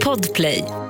Podplay.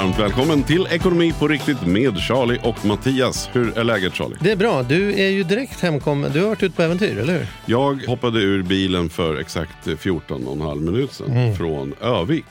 Varmt välkommen till Ekonomi på riktigt med Charlie och Mattias. Hur är läget Charlie? Det är bra. Du är ju direkt hemkommen. Du har varit ute på äventyr, eller hur? Jag hoppade ur bilen för exakt 14 och en halv minut sedan från Övik.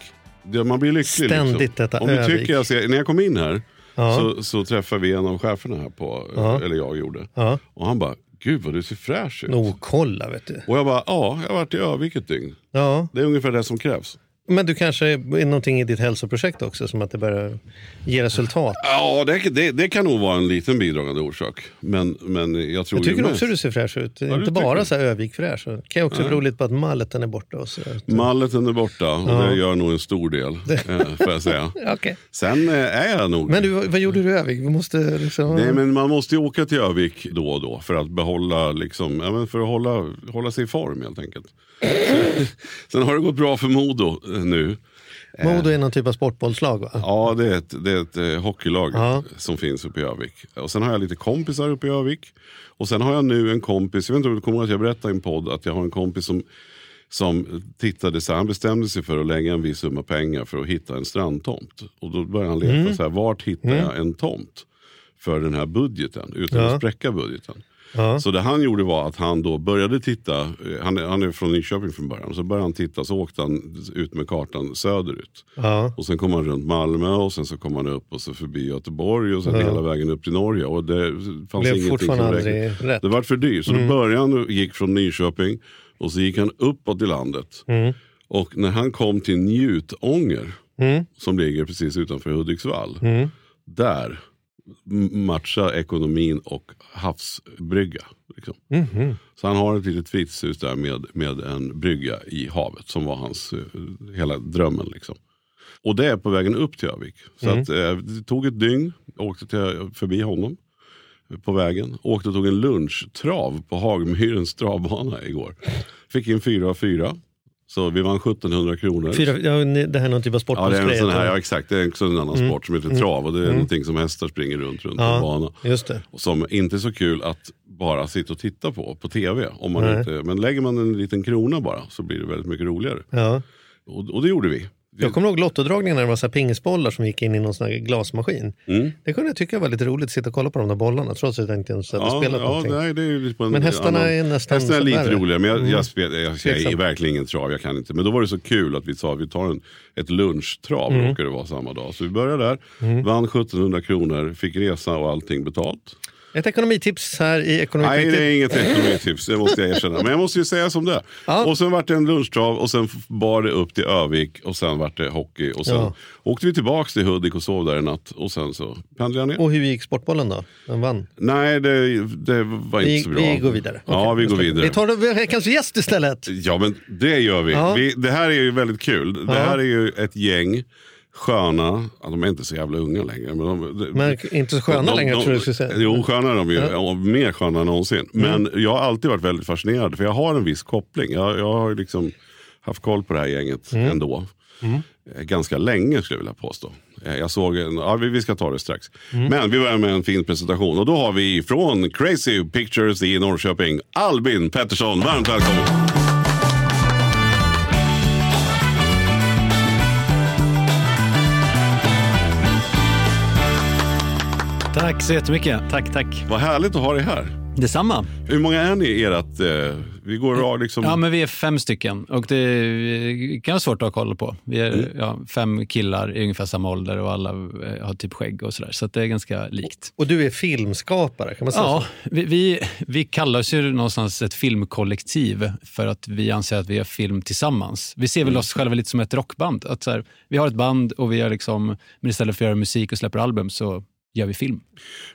Man blir lycklig. Mm. Ständigt liksom. detta Om Övik. tycker jag ser, när jag kom in här Ja. så, så träffade vi en av cheferna här på, Ja. eller jag gjorde. Ja. Och han bara, gud vad du ser fräsch ut. Nog kolla, vet du. Och jag bara, ja, jag har varit i Övik ett dygn. Ja. Det är ungefär det som krävs. Men du kanske är någonting i ditt hälsoprojekt också, som att det börjar ge resultat. Ja, det, det, det kan nog vara en liten bidragande orsak. Men, men jag tror Jag tycker också mest- du ser fräsch ut. du Inte bara så här Övik-fräsch. Det kan ju också bero lite på att malleten är borta. Och så. Malleten är borta och Ja. det gör nog en stor del, eh, får jag säga. Okej. Sen eh, är jag nog... Men du, vad gjorde du i Övik? Vi måste liksom... Nej, men man måste ju åka till Övik då och då för att behålla, liksom, ja, för att hålla, hålla sig i form helt enkelt. Sen har det gått bra för Modo eh, nu. Modo är någon typ av sportbollslag, va? Ja, det är ett, det är ett eh, hockeylag Ja. som finns uppe i Övik. Och sen har jag lite kompisar uppe i Övik. Och sen har jag nu en kompis, jag vet inte om du kommer ihåg att jag berättade i en podd att jag har en kompis som, som tittade så han bestämde sig för att lägga en viss summa pengar för att hitta en strandtomt. Och då började han leta, Mm. så här, vart hittar jag en tomt för den här budgeten utan Ja. att spräcka budgeten. Ja. Så det han gjorde var att han då började titta, eh, han är, han är från Nyköping från början, så började han titta så åkte han ut med kartan söderut. Ja. Och sen kom han runt Malmö och sen så kom han upp och så förbi Göteborg och sen Ja. hela vägen upp till Norge. Och det fanns Blev ingenting fortfarande som aldrig rätt. Det var för dyrt. Så då började han gick från Nyköping och så gick han uppåt i landet. Mm. Och när han kom till Njutånger Mm. som ligger precis utanför Hudiksvall. Mm. Där m- matchar ekonomin och havsbrygga. Liksom. Mhm. Så han har ett litet fritidshus där med, med en brygga i havet som var hans eh, hela drömmen. Liksom. Och det är på vägen upp till Övik. Så att, eh, det tog ett dygn, åkte till, förbi honom på vägen. Åkte och tog en lunchtrav på Hagmyrens travbana igår. Fick in fyra av fyra. Så vi vann 1700 kronor. Fyra, ja, det här är någon typ av Ja, det är en här, ja exakt, det är också en annan sport som heter trav och det är någonting som hästar springer runt runt Ja. en bana. Just det. Och Som inte är så kul att bara sitta och titta på på tv. Om man Nej. inte, men lägger man en liten krona bara så blir det väldigt mycket roligare. Ja. Och, och det gjorde vi. Jag kommer ihåg lottodragningen när det var så pingisbollar som gick in i någon sån glasmaskin. Mm. Det kunde jag tycka var lite roligt att sitta och kolla på de där bollarna trots att jag inte ens hade Ja, spelat ja någonting. nej, det är en Men hästarna annan- är nästan Hästarna är lite roligare, men jag, Mm. jag, spel, jag, jag, är verkligen ingen trav, jag kan inte. Men då var det så kul att vi sa att vi tar en, ett lunchtrav, Mm. råkade det vara samma dag. Så vi började där, vann 1700 kronor, fick resa och allting betalt. Ett ekonomitips här i Nej, Ekonomikritik. det är inget ekonomitips, det måste jag erkänna. Men jag måste ju säga som det. Ja. Och sen vart det en lunchtrav och sen bar det upp till Övik och sen vart det hockey. Och sen Ja. åkte vi tillbaks till Hudik och sov där en natt. Och sen så pendlade jag ner. Och hur gick sportbollen då? Den vann. Nej, det, det var inte Vi, så bra. vi går vidare. Ja, Okej, vi går vidare. Vi tar veckans gäst istället. Ja, men det gör vi. Ja. vi. Det här är ju väldigt kul. Det Ja. här är ju ett gäng sköna, ja, de är inte så jävla unga längre. Men, de, Men inte så sköna längre tror jag du skulle säga. Jo, sköna är de ju. Ja. Mm. Mer sköna än någonsin. Men jag har alltid varit väldigt fascinerad. För jag har en viss koppling. Jag, jag har liksom haft koll på det här gänget Mm. ändå. Eh, Ganska länge skulle jag vilja påstå. Eh, Jag såg en, ja, vi, vi ska ta det strax. Mm. Men vi börjar med en fin presentation. Och då har vi från Crazy Pictures i Norrköping, Albin Pettersson. Varmt välkommen. Tack så jättemycket. Tack, tack. Vad härligt att ha dig här. Detsamma. Hur många är ni i ert... Eh, vi går rakt liksom... Ja, men vi är fem stycken och det är- kan vara svårt att ha koll på. Vi är ja, fem killar i ungefär samma ålder och alla eh, har typ skägg och sådär. Så att det är ganska likt. Och du är filmskapare, kan man säga Ja, så? vi, vi, vi kallar oss ju någonstans ett filmkollektiv för att vi anser att vi gör film tillsammans. Vi ser väl oss själva lite som ett rockband. Att så här, vi har ett band och vi gör liksom, men istället för att göra musik och släpper album så gör vi film.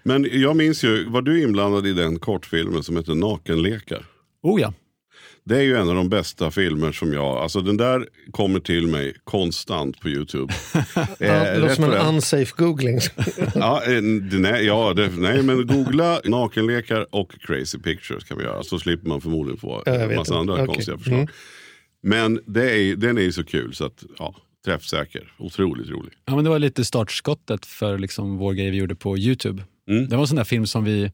Men jag minns ju, var du inblandad i den kortfilmen som heter Nakenlekar? Oh ja. Det är ju en av de bästa filmer som jag, alltså den där kommer till mig konstant på YouTube. Ja, det låter som en unsafe googling. ja, eh, nej, ja det, nej, men googla nakenlekar och crazy pictures kan vi göra. Så slipper man förmodligen få en massa andra okay. konstiga förslag. Mm. Men det är, den är ju så kul så att ja, träffsäker. Otroligt rolig. Ja, men det var lite startskottet för liksom vår grej vi gjorde på Youtube. Mm. Det var en sån där film som vi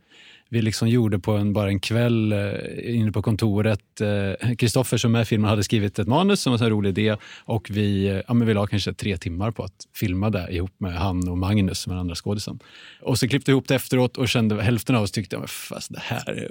vi liksom gjorde på en, bara en kväll eh, inne på kontoret. Kristoffer eh, som är filmen hade skrivit ett manus som var en rolig idé och vi, eh, ja, men vi la kanske tre timmar på att filma det ihop med han och Magnus som är andra skådisen. Och så klippte vi ihop det efteråt och kände hälften av oss tyckte att det här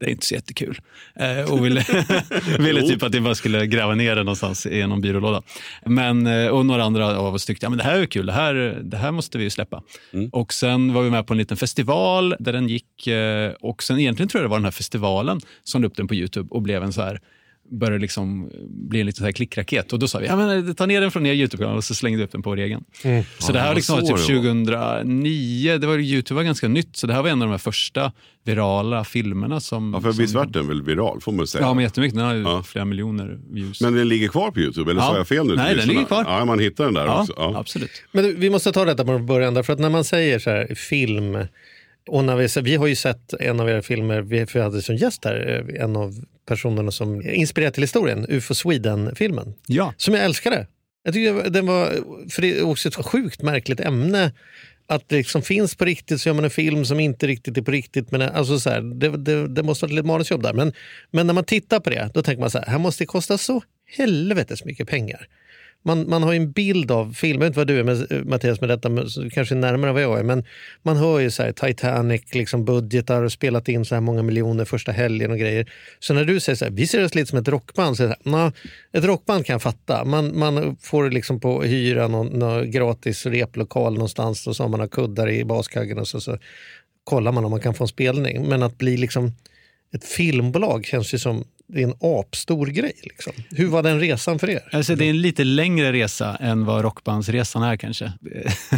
det är inte så jättekul. Eh, och ville, ville typ att vi bara skulle gräva ner det någonstans i någon byrålåda. Men, och några andra av oss tyckte att ja, det här är kul, det här, det här måste vi släppa. Mm. Och sen var vi med på en liten festival där den gick Eh, och sen egentligen tror jag det var den här festivalen som la upp den på Youtube och blev en så här började liksom bli en liten så här klickraket. Och då sa vi, ja, men, ta ner den från er Youtube-kanal och så slängde vi upp den på vår egen. Mm. Så ja, det här var liksom typ 2009, det var, Youtube var ganska nytt, så det här var en av de första virala filmerna som... Ja, för visst vart den väl viral får man säga? Ja, men jättemycket. Den har ju ja. flera miljoner views. Men den ligger kvar på Youtube, eller ja. sa jag fel nu? Nej, den ligger kvar. Ja, man hittar den där ja, också. Ja, absolut. Men vi måste ta detta från början, därför att när man säger så här, film och när vi, vi har ju sett en av era filmer, vi, vi hade som gäst här, eh, en av personerna som inspirerat till historien, UFO Sweden-filmen. Ja. Som jag älskade. Jag tycker den var, för det är också ett sjukt märkligt ämne. Att det liksom finns på riktigt så gör man en film som inte riktigt är på riktigt. Men alltså så här, det, det, det, måste vara ett litet manusjobb där. Men, men när man tittar på det, då tänker man så här, här måste det kosta så helvetes mycket pengar man, man har en bild av film, jag vet inte vad du är med, eh, Mattias med detta, kanske närmare vad jag är, men man hör ju så här, Titanic, liksom budgetar och spelat in så här många miljoner första helgen och grejer. Så när du säger så här, vi ser oss lite som ett rockband, så här, na, ett rockband kan jag fatta. Man, man får liksom på hyra någon, någon gratis replokal någonstans och så har man har kuddar i baskaggen och så, så kollar man om man kan få en spelning. Men att bli liksom ett filmbolag känns ju som det är en apstor grej. Liksom. Hur var den resan för er? Alltså, det är en lite längre resa än vad rockbandsresan är kanske.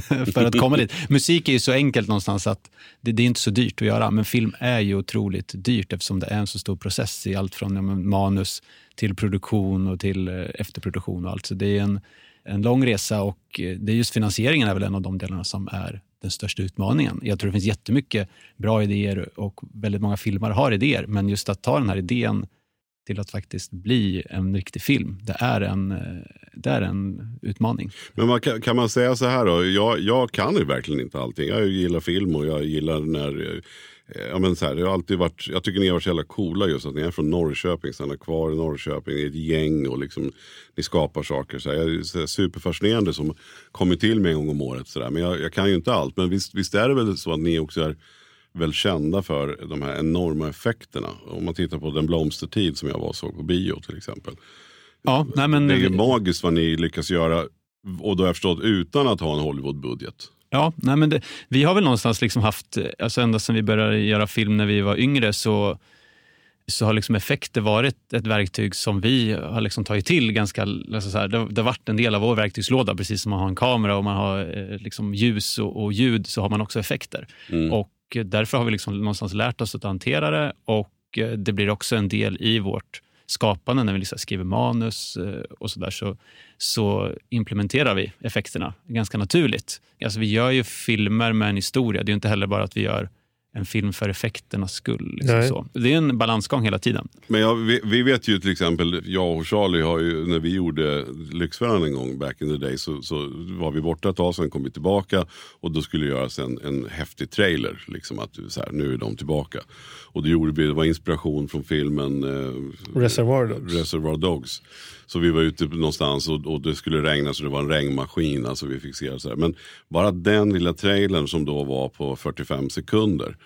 för att komma dit. Musik är ju så enkelt någonstans att det, det, är inte så dyrt att göra. Men film är ju otroligt dyrt eftersom det är en så stor process i allt från ja, manus till produktion och till eh, efterproduktion och allt. Så det är en, en lång resa och eh, det är just finansieringen är väl en av de delarna som är den största utmaningen. Jag tror det finns jättemycket bra idéer och väldigt många filmare har idéer, men just att ta den här idén till att faktiskt bli en riktig film, det är en, eh, det är en utmaning. Men man kan, kan man säga så här då, jag, jag kan ju verkligen inte allting. Jag gillar film och jag gillar när eh, Ja, men så här, det har alltid varit, jag tycker ni har varit så jävla coola just att ni är från Norrköping, stannar kvar i Norrköping, i ett gäng och liksom, ni skapar saker. Så här, jag är så här, superfascinerande som kommer till mig en gång om året. Så där. Men jag, jag, kan ju inte allt. Men visst, visst är det väl så att ni också är väl kända för de här enorma effekterna. Om man tittar på Den blomstertid som jag var och såg på bio till exempel. Ja, nej men, det är vi... magiskt vad ni lyckas göra och då har jag förstått utan att ha en Hollywoodbudget. Ja, nej men det, vi har väl någonstans liksom haft, alltså ända sedan vi började göra film när vi var yngre så, så har liksom effekter varit ett verktyg som vi har liksom tagit till ganska... Alltså så här, det, det har varit en del av vår verktygslåda, precis som man har en kamera och man har eh, liksom ljus och, och, ljud så har man också effekter. Mm. Och Eh, därför har vi liksom någonstans lärt oss att hantera det och eh, det blir också en del i vårt skapande när vi liksom skriver manus eh, och sådär så, så implementerar vi effekterna ganska naturligt. Alltså vi gör ju filmer med en historia. Det är inte heller bara att vi gör en film för effekternas skull. Liksom så. Det är en balansgång hela tiden. Men ja, vi, vi, vet ju till exempel, jag och Charlie har ju, när vi gjorde Lyxfällan en gång back in the day så, så var vi borta ett tag, sen kom vi tillbaka och då skulle göras en, en häftig trailer. Liksom att så här, nu är de tillbaka. Och det gjorde vi, det var inspiration från filmen eh, Reservoir Dogs. Reservoir Dogs. Så vi var ute någonstans och, och, det skulle regna så det var en regnmaskin. Alltså vi fick se så här. Men bara den lilla trailern som då var på 45 sekunder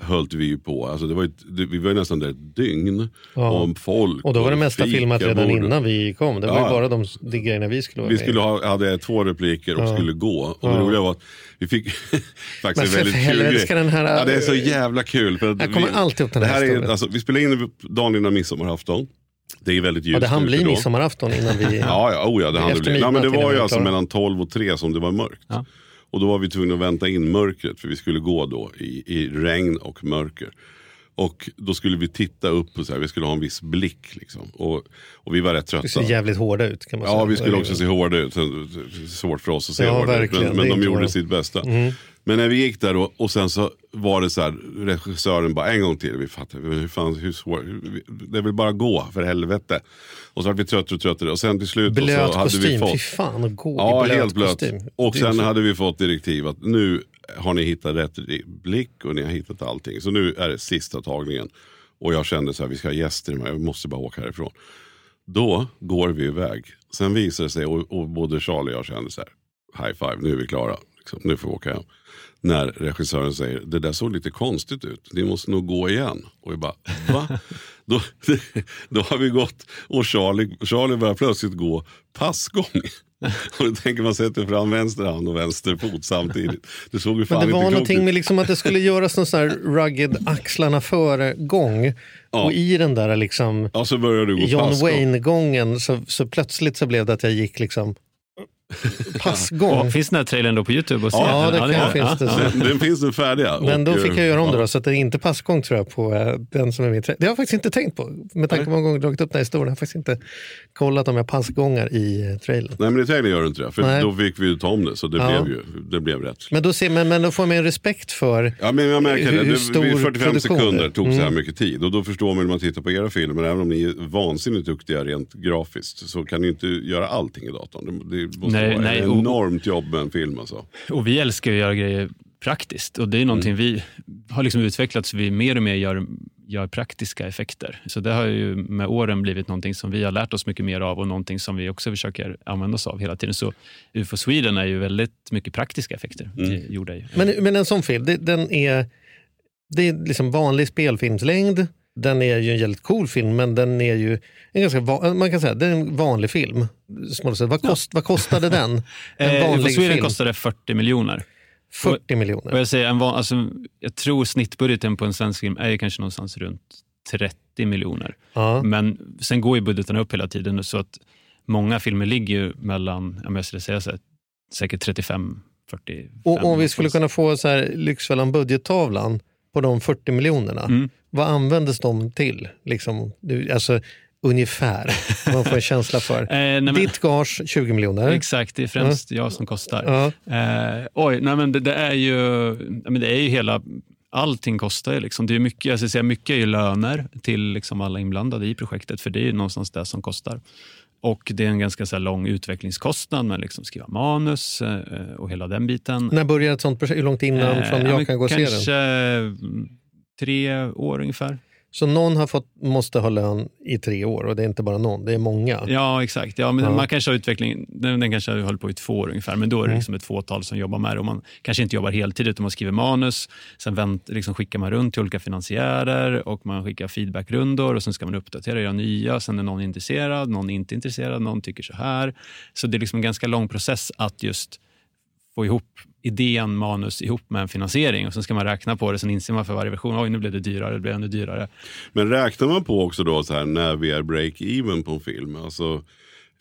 höll vi ju på. Alltså det var ett, det, vi var nästan där ett dygn. Ja. Om folk och då var det mesta filmat redan innan vi kom. Det var ja. ju bara de, de grejerna vi skulle vara Vi skulle ha, hade två repliker och ja. skulle gå. Och det roliga var att vi fick faktiskt en väldigt kul grej. Den här, ja, det är så jävla kul. För jag kommer vi, alltid upp den här, här är, alltså, Vi spelade in dagen innan midsommarafton. Det är väldigt ljust ja, Det hann bli midsommarafton innan vi... ja, ja, oh ja, det hann bli. Nej, men det var ju alltså mellan 12 och 3 som det var mörkt. Ja. Och då var vi tvungna att vänta in mörkret för vi skulle gå då i, i regn och mörker. Och då skulle vi titta upp och så här, vi skulle ha en viss blick. Liksom. Och, och vi var rätt trötta. Det ser jävligt hårda ut kan man säga. Ja, vi skulle också se hårda ut. Svårt för oss att se Ja, hårda ut. Men, men de gjorde sitt bästa. Mm. Men när vi gick där och, och sen så var det så här, regissören bara en gång till. Vi fattade, hur fan, hur svårt, det vill bara gå för helvete. Och så var vi tröttare och tröttare. Och sen till slut Blöt så hade vi kostym, fått. fy fan att gå Ja, i blöt helt blöt. kostym. Och sen hade vi fått direktiv att nu har ni hittat rätt blick och ni har hittat allting. Så nu är det sista tagningen. Och jag kände så här, vi ska ha gäster, jag måste bara åka härifrån. Då går vi iväg. Sen visar det sig, och, och både Charlie och jag kände så här, high five, nu är vi klara. Liksom, nu får vi åka hem. När regissören säger, det där såg lite konstigt ut, ni måste nog gå igen. Och vi bara, va? då, då har vi gått och Charlie, Charlie börjar plötsligt gå passgång. Och då tänker man sätter fram vänster hand och vänster fot samtidigt. Det såg ju fan Men det var någonting med liksom att det skulle göras någon sån här rugged axlarna före-gång. Ja. Och i den där liksom Ja, John. Wayne-gången så, så plötsligt så blev det att jag gick liksom passgång. Och finns den här trailern då på Youtube? Och? Ja, det kan- gör finns det. Den, den finns nu färdiga. Men då eh, fick jag göra om det ja. då, så att det är inte passgång tror jag på eh, den som är min trä- Det har jag faktiskt inte tänkt på. Med tanke på hur många gånger jag dragit upp den här historien. Jag har faktiskt inte kollat om jag passgångar i eh, trailern. Nej men i trailern gör du inte det. För Nej. då fick vi ju ta om det. Så det, Ja. blev, ju, det blev rätt. Men då, ser, men, men då får man ju respekt för Ja, men jag märker Hur- det. hur det stor vid 45 produktion sekunder det tog så här Mm. mycket tid. Och då förstår man när man tittar på era filmer, även om ni är vansinnigt duktiga rent grafiskt, så kan ni inte göra allting i datorn. Det, det måste Nej, vara nej, ett enormt jobb med en film alltså. Och vi älskar att göra grejer praktiskt och det är någonting vi har liksom utvecklat så vi mer och mer gör, gör praktiska effekter. Så det har ju med åren blivit någonting som vi har lärt oss mycket mer av och någonting som vi också försöker använda oss av hela tiden. Så UFO Sweden är ju väldigt mycket praktiska effekter mm. gjorda. Men, men en sån film, det, den är, det är liksom vanlig spelfilmslängd. Den är ju en jävligt cool film, men den är ju en ganska va- man kan säga, det är en vanlig film. Vad, kost, vad kostade den? En Eh, vanlig Sweden film? kostade 40 miljoner. 40 Och miljoner. jag, säger, en van, alltså, jag tror snittbudgeten på en svensk film är kanske någonstans runt 30 miljoner. Ja. Men sen går ju budgeterna upp hela tiden så att många filmer ligger ju mellan, om jag skulle säga så här, säkert 35, 40. Och om vi skulle kunna få så här Lyxfällan budgettavlan på de 40 miljonerna, Mm. vad användes de till? Liksom, alltså, ungefär, man får en känsla för. Eh, nej, men, Ditt gage 20 miljoner. Exakt, det är främst jag som kostar. Ja. Eh, oj, nej, men det, det, är ju, men det är ju hela... Allting kostar ju. Liksom. Det är mycket, jag ska säga, mycket är löner till liksom alla inblandade i projektet, för det är ju någonstans det som kostar. Och det är en ganska så lång utvecklingskostnad med liksom skriva manus eh, och hela den biten. När börjar ett sånt projekt? Hur långt innan Eh, från ja, jag kan gå och se den? Kanske mm, tre år ungefär. Så någon har fått, måste ha lön i tre år och det är inte bara någon, det är många. Ja, exakt. Ja, men Ja. Man kanske har utveckling, den, den kanske hållit på i två år ungefär, men då är det Mm. liksom ett fåtal som jobbar med det. Och man kanske inte jobbar heltid, utan man skriver manus, sen vänt, liksom skickar man runt till olika finansiärer och man skickar feedbackrundor och sen ska man uppdatera, göra nya. Sen är någon intresserad, någon inte intresserad, någon tycker så här. Så det är liksom en ganska lång process att just få ihop idén, manus ihop med en finansiering och sen ska man räkna på det. Sen inser man för varje version, oj nu blev det dyrare, det blev ännu dyrare. Men räknar man på också då så här när vi är break-even på en film? Alltså,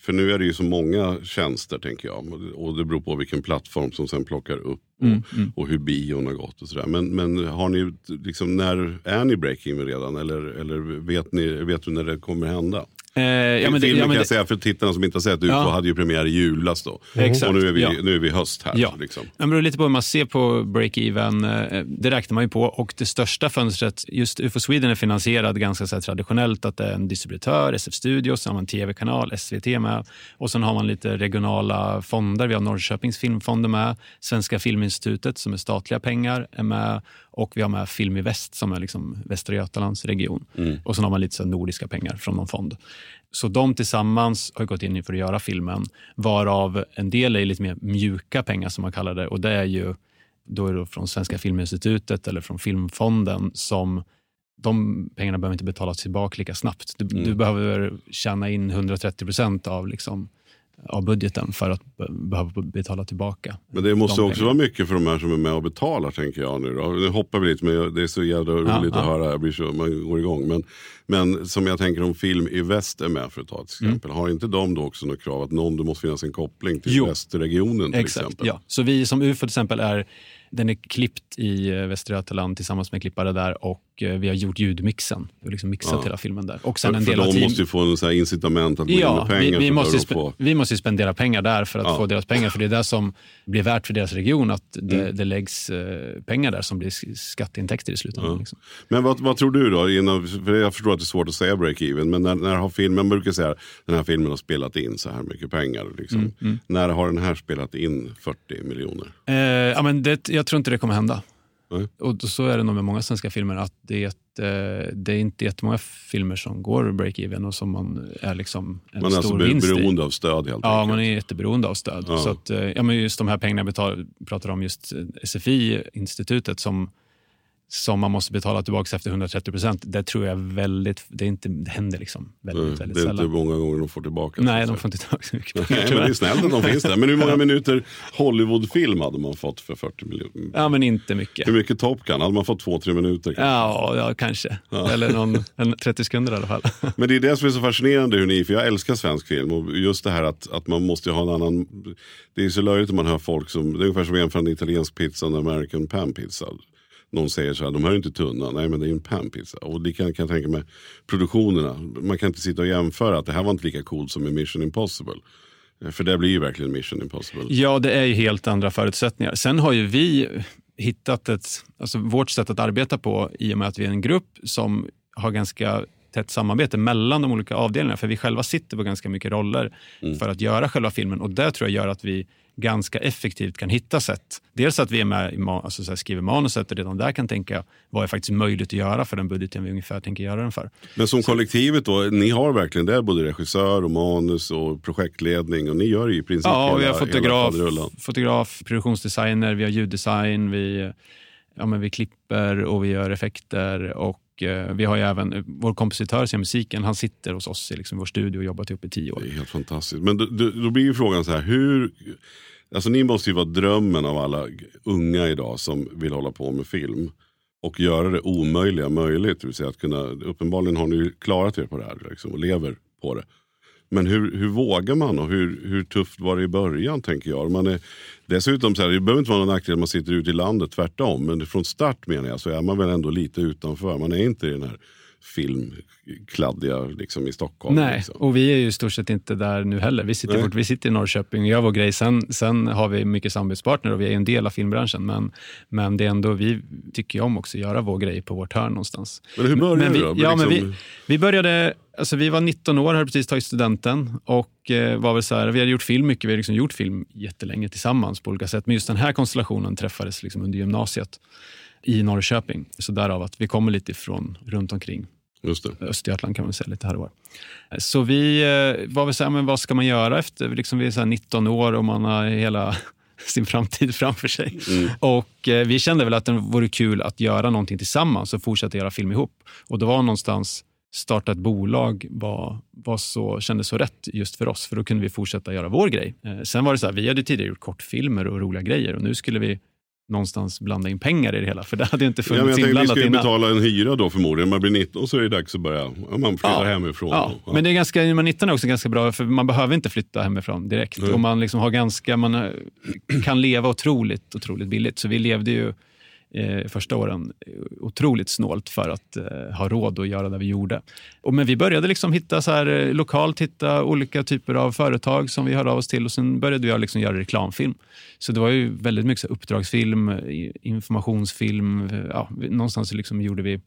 för nu är det ju så många tjänster tänker jag. Och det beror på vilken plattform som sen plockar upp. Och, Mm, mm. och hur bion har gått och sådär. Men, men har ni, liksom, när är ni break-even redan? Eller, eller vet, ni, vet du när det kommer hända? Eh, ja, men Filmen ja, kan jag säga för tittarna som inte har sett UFO Ja. hade ju premiär i julas då. Exakt, Och nu är vi, ja. nu är vi höst här. Ja. Liksom. Det beror lite på hur man ser på break-even. eh, Det räknar man ju på. Och det största fönstret, just UFO Sweden är finansierad ganska så traditionellt. Att det är en distributör, SF Studios, så har man tv-kanal, SVT med. Och sen har man lite regionala fonder. Vi har Norrköpings filmfonder med. Svenska Filminstitutet som är statliga pengar är med. Och vi har med Film i Väst som är liksom Västra Götalands region. Och sen har man lite så nordiska pengar från någon fond. Så de tillsammans har gått in för att göra filmen, varav en del är lite mer mjuka pengar som man kallar det. Och det är ju då är det från Svenska Filminstitutet eller från Filmfonden som de pengarna behöver inte betalas tillbaka lika snabbt. Du, Mm. du behöver tjäna in 130 procent av, liksom, av budgeten för att be, behöva betala tillbaka. Men det måste de också pengarna. vara mycket för de här som är med och betalar tänker jag nu. Då. Nu hoppar vi lite men det är så jävla roligt Ja, att ja. höra. Jag blir så, man går igång. Men, men som jag tänker om Film i Väst är med för att ta ett Mm. exempel. Har inte de då också något krav att någon, det måste finnas en koppling till Jo. västregionen till Exakt, exempel? ja. Så vi som UFO till exempel är, den är klippt i eh, Västra Götaland tillsammans med klippare där och vi har gjort ljudmixen. Vi har liksom mixat Ja. hela filmen där. Och sen För, en del de team... måste ju få en här incitament att gå in Ja, med pengar. vi, vi, måste spe, på. vi måste spendera pengar där för att Ja. få deras pengar. För det är det som blir värt för deras region, att det, Mm. det läggs eh, pengar där som blir sk- skatteintäkter i slutändan. Ja. Liksom. Men vad, vad tror du då? Innan, för jag förstår att det är svårt att säga break-even. Men när, när har filmen, brukar säga den här filmen har spelat in så här mycket pengar. Liksom. Mm, När har den här spelat in 40 miljoner? Eh, ja, men det, jag tror inte det kommer hända. Nej. Och så är det nog med många svenska filmer, att det är, ett, eh, det är inte jättemånga filmer som går break-even och som man är liksom en Man är stor alltså vinst i. beroende av stöd helt Ja, enkelt. man är jätteberoende av stöd. Ja. Så att, eh, ja, men just de här pengarna betal, pratar om just eh, SFI-institutet som, som man måste betala tillbaka efter 130 procent. Det tror jag väldigt, det, är inte, det händer liksom väldigt, Nej, väldigt det är inte sällan. många gånger de får tillbaka. Nej, de får inte tillbaka så mycket pengar Nej, men det är snällt att de finns där. Men hur många minuter Hollywoodfilm hade man fått för 40 miljoner? Ja, men inte mycket. Hur mycket Top Gun? Hade man fått två, tre minuter? kanske? Ja, ja kanske. Eller någon, en 30 sekunder i alla fall. Men det är det som är så fascinerande hur ni, för jag älskar svensk film och just det här att, att man måste ha en annan, det är så löjligt om man hör folk som, det är ungefär som att jämföra en italiensk pizza och en American pan pizza. Någon säger så här, de här är inte tunna, nej men det är en pan pizza. Och det kan, kan jag tänka mig, produktionerna, man kan inte sitta och jämföra att det här var inte lika coolt som i Mission Impossible. Eh, För det blir ju verkligen Mission Impossible. Ja, det är ju helt andra förutsättningar. Sen har ju vi hittat ett, alltså vårt sätt att arbeta på i och med att vi är en grupp som har ganska tätt samarbete mellan de olika avdelningarna. För vi själva sitter på ganska mycket roller för att göra själva filmen och det tror jag gör att vi ganska effektivt kan hitta sätt. Dels att vi är med i alltså så här, skriver manuset och redan där kan tänka vad är faktiskt möjligt att göra för den budgeten vi ungefär tänker göra den för. Men som kollektivet då, ni har verkligen det, både regissör och manus och projektledning och ni gör ju i princip Ja, hela, vi har fotograf, fotograf, produktionsdesigner, vi har ljuddesign, vi, ja, men vi klipper och vi gör effekter. Och eh, vi har ju även eh, vår kompositör som gör musiken, han sitter hos oss i liksom vår studio och jobbat ihop i tio år. Det är helt fantastiskt. Men då, då, blir ju frågan så här, hur... Alltså ni måste ju vara drömmen av alla unga idag som vill hålla på med film. Och göra det omöjliga möjligt. Det vill säga att kunna, uppenbarligen har ni ju klarat er på det här liksom, och lever på det. Men hur, hur vågar man och hur, hur tufft var det i början tänker jag. Man är, dessutom, så här, det behöver inte vara någon nackdel att man sitter ute i landet, tvärtom. Men från start menar jag så är man väl ändå lite utanför. Man är inte i den här filmkladdiga liksom, i Stockholm. Nej, Liksom. och vi är ju i stort sett inte där nu heller. Vi sitter, bort, vi sitter i Norrköping och gör vår grej. Sen, sen har vi mycket samarbetspartner och vi är en del av filmbranschen. Men, men det är ändå, vi tycker ju om också att göra vår grej på vårt hörn någonstans. Men hur började men vi, du då? Ja, men Liksom- vi, vi började, alltså vi var 19 år, hade precis tagit studenten och eh, var väl så här, vi hade gjort film mycket, vi hade liksom gjort film jättelänge tillsammans på olika sätt. Men just den här konstellationen träffades liksom under gymnasiet i Norrköping. Så därav att vi kommer lite ifrån runt omkring Just det. Östergötland kan man säga lite här och var. Så vi eh, var väl så här, men vad ska man göra efter, liksom vi är så här 19 år och man har hela sin framtid framför sig. Och eh, vi kände väl att det vore kul att göra någonting tillsammans och fortsätta göra film ihop. Och det var någonstans starta ett bolag var, var så, kändes så rätt just för oss, för då kunde vi fortsätta göra vår grej. Eh, sen var det så här, vi hade tidigare gjort kortfilmer och roliga grejer och nu skulle vi någonstans blanda in pengar i det hela, för det hade inte Ja, men funnits ni inblandat ska ju innan. betala en hyra då förmodligen. Man blir 19 så är det dags att börja, ja, man flyttar Ja. hemifrån. Ja, Ja. men det är ganska, man 19 är också ganska bra, för man behöver inte flytta hemifrån direkt. Nej. Och man, liksom har ganska, man eh, kan leva otroligt, otroligt billigt. Så vi levde ju eh, första åren eh, otroligt snålt för att eh, ha råd att göra det vi gjorde. Och, men vi började liksom hitta så här, eh, lokalt hitta olika typer av företag som vi hörde av oss till och sen började jag liksom göra reklamfilm. Så det var ju väldigt mycket så här, uppdragsfilm, informationsfilm. Eh, ja, någonstans liksom gjorde vi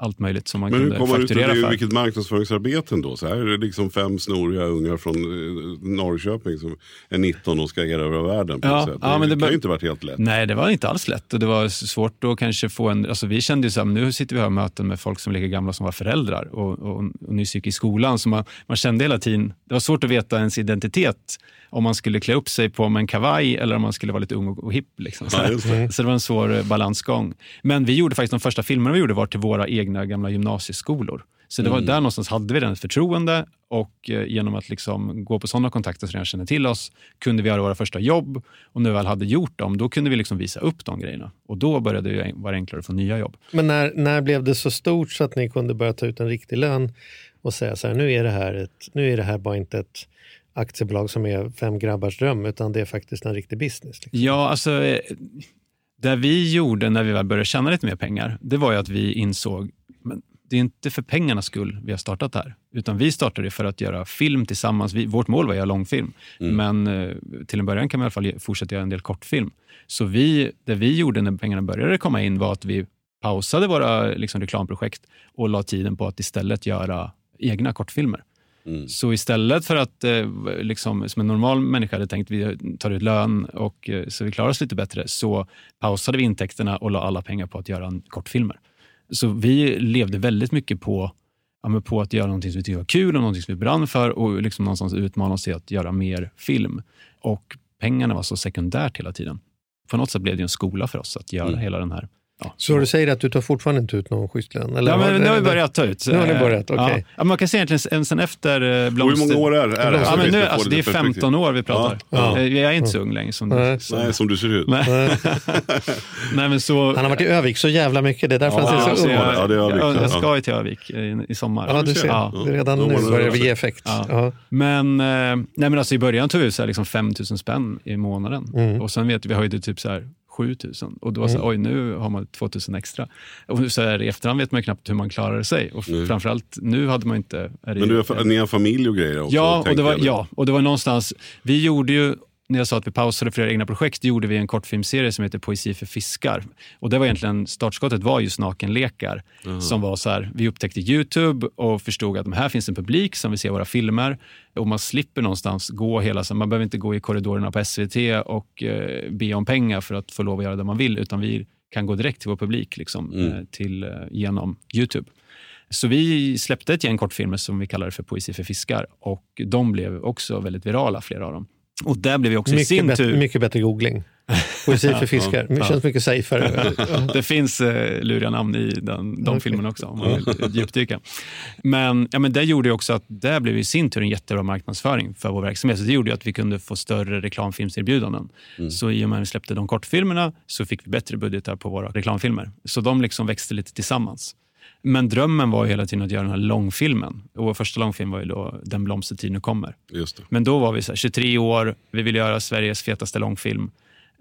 allt möjligt som man Men hur kunde kommer man ut fakturera det? för. Vilket marknadsföringsarbete då? Så här är det liksom fem snoriga ungar från eh, Norrköping som är 19 och ska erövra världen. På Ja, sätt. ja, det, men det kan ju inte varit helt lätt. Nej, det var inte alls lätt. Och det var svårt att kanske få en... Alltså vi kände ju så här, nu sitter vi här och möten med folk som är lika gamla som var föräldrar och, och, och nyss gick i skolan. Så man, man kände hela tiden... Det var svårt att veta ens identitet. Om man skulle klä upp sig på med en kavaj eller om man skulle vara lite ung och, och hipp. Liksom, så, Ja, det. så det var en svår eh, balansgång. Men vi gjorde faktiskt de första filmerna vi gjorde var till våra egna gamla gymnasieskolor. Så det var där någonstans hade vi den förtroende och eh, genom att liksom gå på sådana kontakter som redan känner till oss kunde vi göra våra första jobb och när vi väl hade gjort dem då kunde vi liksom visa upp de grejerna och då började det vara enklare att få nya jobb. Men när, när blev det så stort så att ni kunde börja ta ut en riktig lön och säga så här, nu är det här, ett, nu är det här bara inte ett aktiebolag som är fem grabbars dröm, utan det är faktiskt en riktig business. Liksom. Ja, alltså eh, Det vi gjorde när vi väl började tjäna lite mer pengar, det var ju att vi insåg men det är inte för pengarnas skull vi har startat det här. Utan vi startade för att göra film tillsammans. Vi, vårt mål var att göra långfilm. Mm. Men eh, till en början kan man i alla fall fortsätta göra en del kortfilm. Så vi, det vi gjorde när pengarna började komma in var att vi pausade våra liksom, reklamprojekt och la tiden på att istället göra egna kortfilmer. Mm. Så istället för att, eh, liksom, som en normal människa hade tänkt, vi tar ut lön och eh, så vi klarar oss lite bättre, så pausade vi intäkterna och la alla pengar på att göra en kortfilmer. Så vi levde väldigt mycket på, ja, på att göra någonting som vi tyckte var kul och någonting som vi brann för och liksom någonstans utmana oss till att göra mer film. Och pengarna var så sekundärt hela tiden. På något sätt blev det en skola för oss att göra Mm. hela den här Ja. Så du säger att du tar fortfarande inte ut någon schysst lön? Eller Ja, men nu har vi börjat ta ut. Nu har ni börjat, Eh, okej. Ja. Ja, man kan se egentligen sen- sen efter eh, Och hur blomster... många år är, är det? Ja, men nu, alltså, det är lite perspektiv. 15 år vi pratar. Ja. Eh, Jag är inte så ung längre. Som Nej. du, som, Nej, som du ser ut. Nej. Nej, men så, Han har varit i Övik så jävla mycket, det är därför han Ja, ser så så ung jag, ut. Ja, det är Övik, jag, ja. jag ska ju till Övik i, i sommar. Ja, du ser. Ja. Redan nu det börjar vi också. ge effekt. Ja. Ja. Men, nej, men alltså, i början tog vi ut så här, liksom 5 000 spänn i månaden. Mm. Och sen vet vi, vi höjde typ så här 7 000. Och då det så oj nu har man 2 000 extra. Och så här, i efterhand vet man ju knappt hur man klarar sig. Och Nej. framförallt nu hade man inte... Men du har, ni har familj och grejer också? Ja, och det var, ja, och det var någonstans, vi gjorde ju, när jag sa att vi pausade flera egna projekt, gjorde vi en kortfilmserie som heter Poesi för fiskar. Och det var egentligen, startskottet var just nakenlekar. Som var så här, vi upptäckte Youtube och förstod att de här finns en publik som vill se våra filmer. Och man slipper någonstans gå hela, så man behöver inte gå i korridorerna på SVT och eh, be om pengar för att få lov att göra det man vill, utan vi kan gå direkt till vår publik liksom, Mm. eh, till, eh, genom Youtube. Så vi släppte ett gäng kortfilmer som vi kallade för Poesi för fiskar och de blev också väldigt virala, flera av dem. Och där blev vi också i Mycket, sin bättre, tur... mycket bättre googling. Poesi för fiskar. Det känns mycket safeare. Det finns eh, luriga namn i den, de Okej. filmerna också om man vill djupdyka. Men, ja, men det gjorde ju också att det blev i sin tur en jättebra marknadsföring för vår verksamhet. Så det gjorde ju att vi kunde få större reklamfilmserbjudanden. Så i och med att vi släppte de kortfilmerna så fick vi bättre budgetar på våra reklamfilmer. Så de liksom växte lite tillsammans. Men drömmen var ju hela tiden att göra den här långfilmen. Och vår första långfilm var ju då Den blomstertid nu kommer. Men då var vi så här, 23 år, vi ville göra Sveriges fetaste långfilm.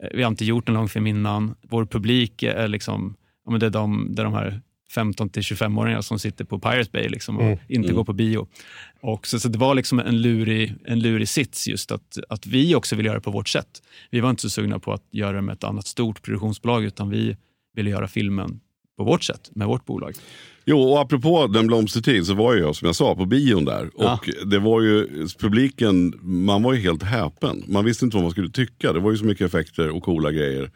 Eh, Vi har inte gjort en långfilm innan. Vår publik är liksom, ja, men det är de, det är de här 15 till 25-åringar som sitter på Pirate Bay liksom och Mm. inte Mm. går på bio. Och så, så det var liksom en lurig, en lurig sits just att, att vi också ville göra det på vårt sätt. Vi var inte så sugna på att göra det med ett annat stort produktionsbolag utan vi ville göra filmen på vårt sätt, med vårt bolag. Jo, och apropå Den blomstertid så var ju jag som jag sa på bion där. Ja. Och det var ju publiken, man var ju helt häpen. Man visste inte vad man skulle tycka. Det var ju så mycket effekter och coola grejer.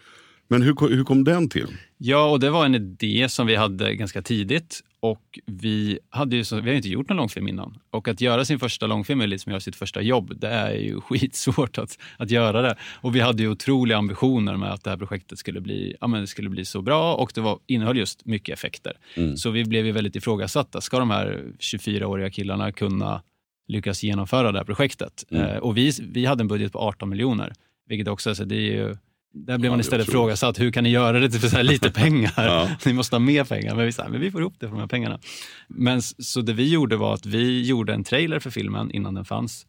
Men hur, hur kom den till? Ja, och det var en idé som vi hade ganska tidigt. Och vi, hade ju så, vi har ju inte gjort någon långfilm innan. Och att göra sin första långfilm är lite som att göra sitt första jobb. Det är ju skitsvårt att, att göra det. Och vi hade ju otroliga ambitioner med att det här projektet skulle bli, ja, men det skulle bli så bra och det var, innehöll just mycket effekter. Mm. Så vi blev ju väldigt ifrågasatta. Ska de här 24-åriga killarna kunna lyckas genomföra det här projektet? Mm. Eh, och vi, vi hade en budget på 18 miljoner, vilket också, alltså, det är ju där blev Ja, man istället frågasatt, hur kan ni göra det för så här lite pengar? Ja. Ni måste ha mer pengar. Men vi sa, men vi får ihop det för de här pengarna. Men så det vi gjorde var att vi gjorde en trailer för filmen innan den fanns.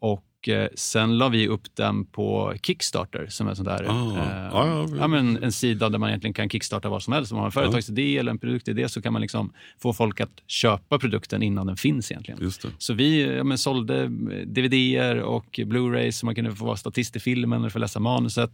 Och eh, sen la vi upp den på Kickstarter som är sån där, Ah. eh, Ja, ja, men en sida där man egentligen kan kickstarta vad som helst. Om man har en företagsidé eller en produktidé så kan man liksom få folk att köpa produkten innan den finns egentligen. Så vi ja, men, sålde eh, DVD-er och Blu-rays så man kunde få vara statist i filmen och få läsa manuset.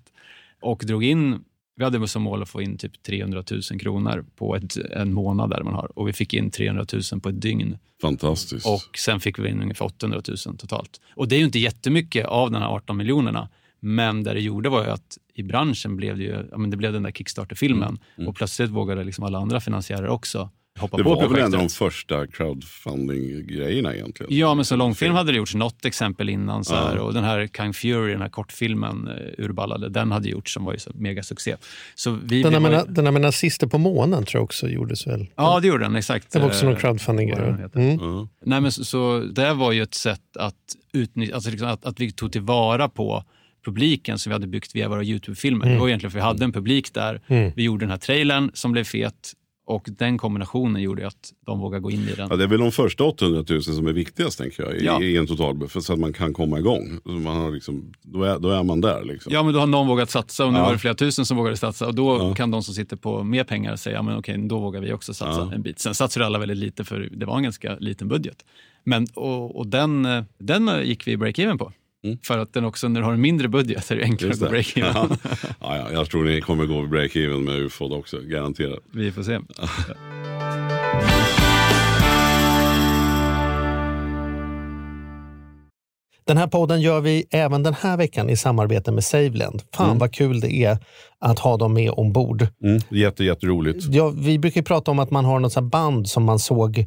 Och drog in, vi hade som mål att få in typ 300 000 kronor på ett, en månad där man har. Och vi fick in 300 000 på ett dygn. Fantastiskt. Och sen fick vi in ungefär 800 000 totalt. Och det är ju inte jättemycket av de här 18 miljonerna. Men det det gjorde var ju att i branschen blev det ju, ja, men det blev den där Kickstarter-filmen. Och plötsligt vågade liksom alla andra finansiärer också hoppa det på var väl projektet. en av de första crowdfunding-grejerna egentligen. Ja, men som långfilm hade det gjorts något exempel innan. Så här, Ja. Och den här Kang Fury, den här kortfilmen uh, Urballade, den hade gjorts som var ju så megasuccé. Så vi, Den vi där, var, med, den där med nazister på månen tror jag också gjordes väl? Ja, det gjorde den. Exakt. Det var också någon Eh, crowdfunding. vad den heter. Mm. Nej, men så, så det var ju ett sätt att utnyttja, alltså liksom att, att vi tog tillvara på publiken som vi hade byggt via våra Youtube-filmer. Det var egentligen för vi hade en publik där. Mm. Vi gjorde den här trailern som blev fet Och den kombinationen gjorde att de vågade gå in i den. Ja, det är väl de första 800 000 som är viktigast tänker jag, i, Ja. i en totalbuffert så att man kan komma igång. Så man har liksom, då, är, då är man där. Liksom. Ja, men då har någon vågat satsa och nu Ja. var det flera tusen som vågade satsa. Och då Ja. kan de som sitter på mer pengar säga, men okej, då vågar vi också satsa en bit. Sen satsade alla väldigt lite för det var en ganska liten budget. Men, och, och den, eh, den eh, gick vi break-even på. Mm. För att den också, när du har en mindre budget är det enklare att gå break-even. ja, ja, jag tror ni kommer gå break-even med ufod också, garanterat. vi får se. Den här podden gör vi även den här veckan i samarbete med Saveland. Fan Mm. vad kul det är att ha dem med ombord. Mm. Jätte, jätteroligt. Ja, vi brukar ju prata om att man har något band som man såg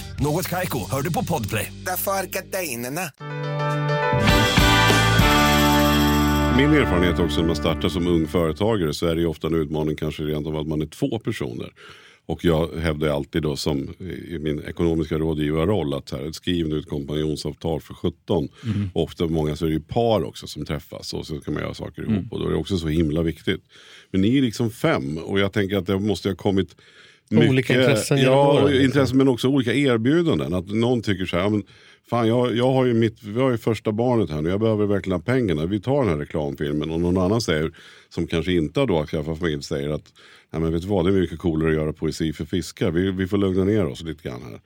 Något Kaiko, hör du på Podplay. Därför är. Min erfarenhet också när man startar som ung företagare så är det ju ofta en utmaning kanske rent av att man är två personer. Och jag hävdar alltid då som i min ekonomiska rådgivarroll att här, skriv nu ett kompanjonsavtal för 17. Och ofta många så är det ju par också som träffas och så kan man göra saker ihop och då är det också så himla viktigt. Men ni är liksom fem och jag tänker att det måste ha kommit Olika intressen Ja, åren, liksom. intressen men också olika erbjudanden. Att någon tycker så här, ja, men, fan jag, jag har ju mitt, vi har ju första barnet här nu, jag behöver verkligen ha pengarna. Vi tar den här reklamfilmen och någon annan säger, som kanske inte har då skaffat familj, säger att Nej, men vet du vad, det är mycket coolare att göra poesi för fiskar. Vi, vi får lugna ner oss lite grann här.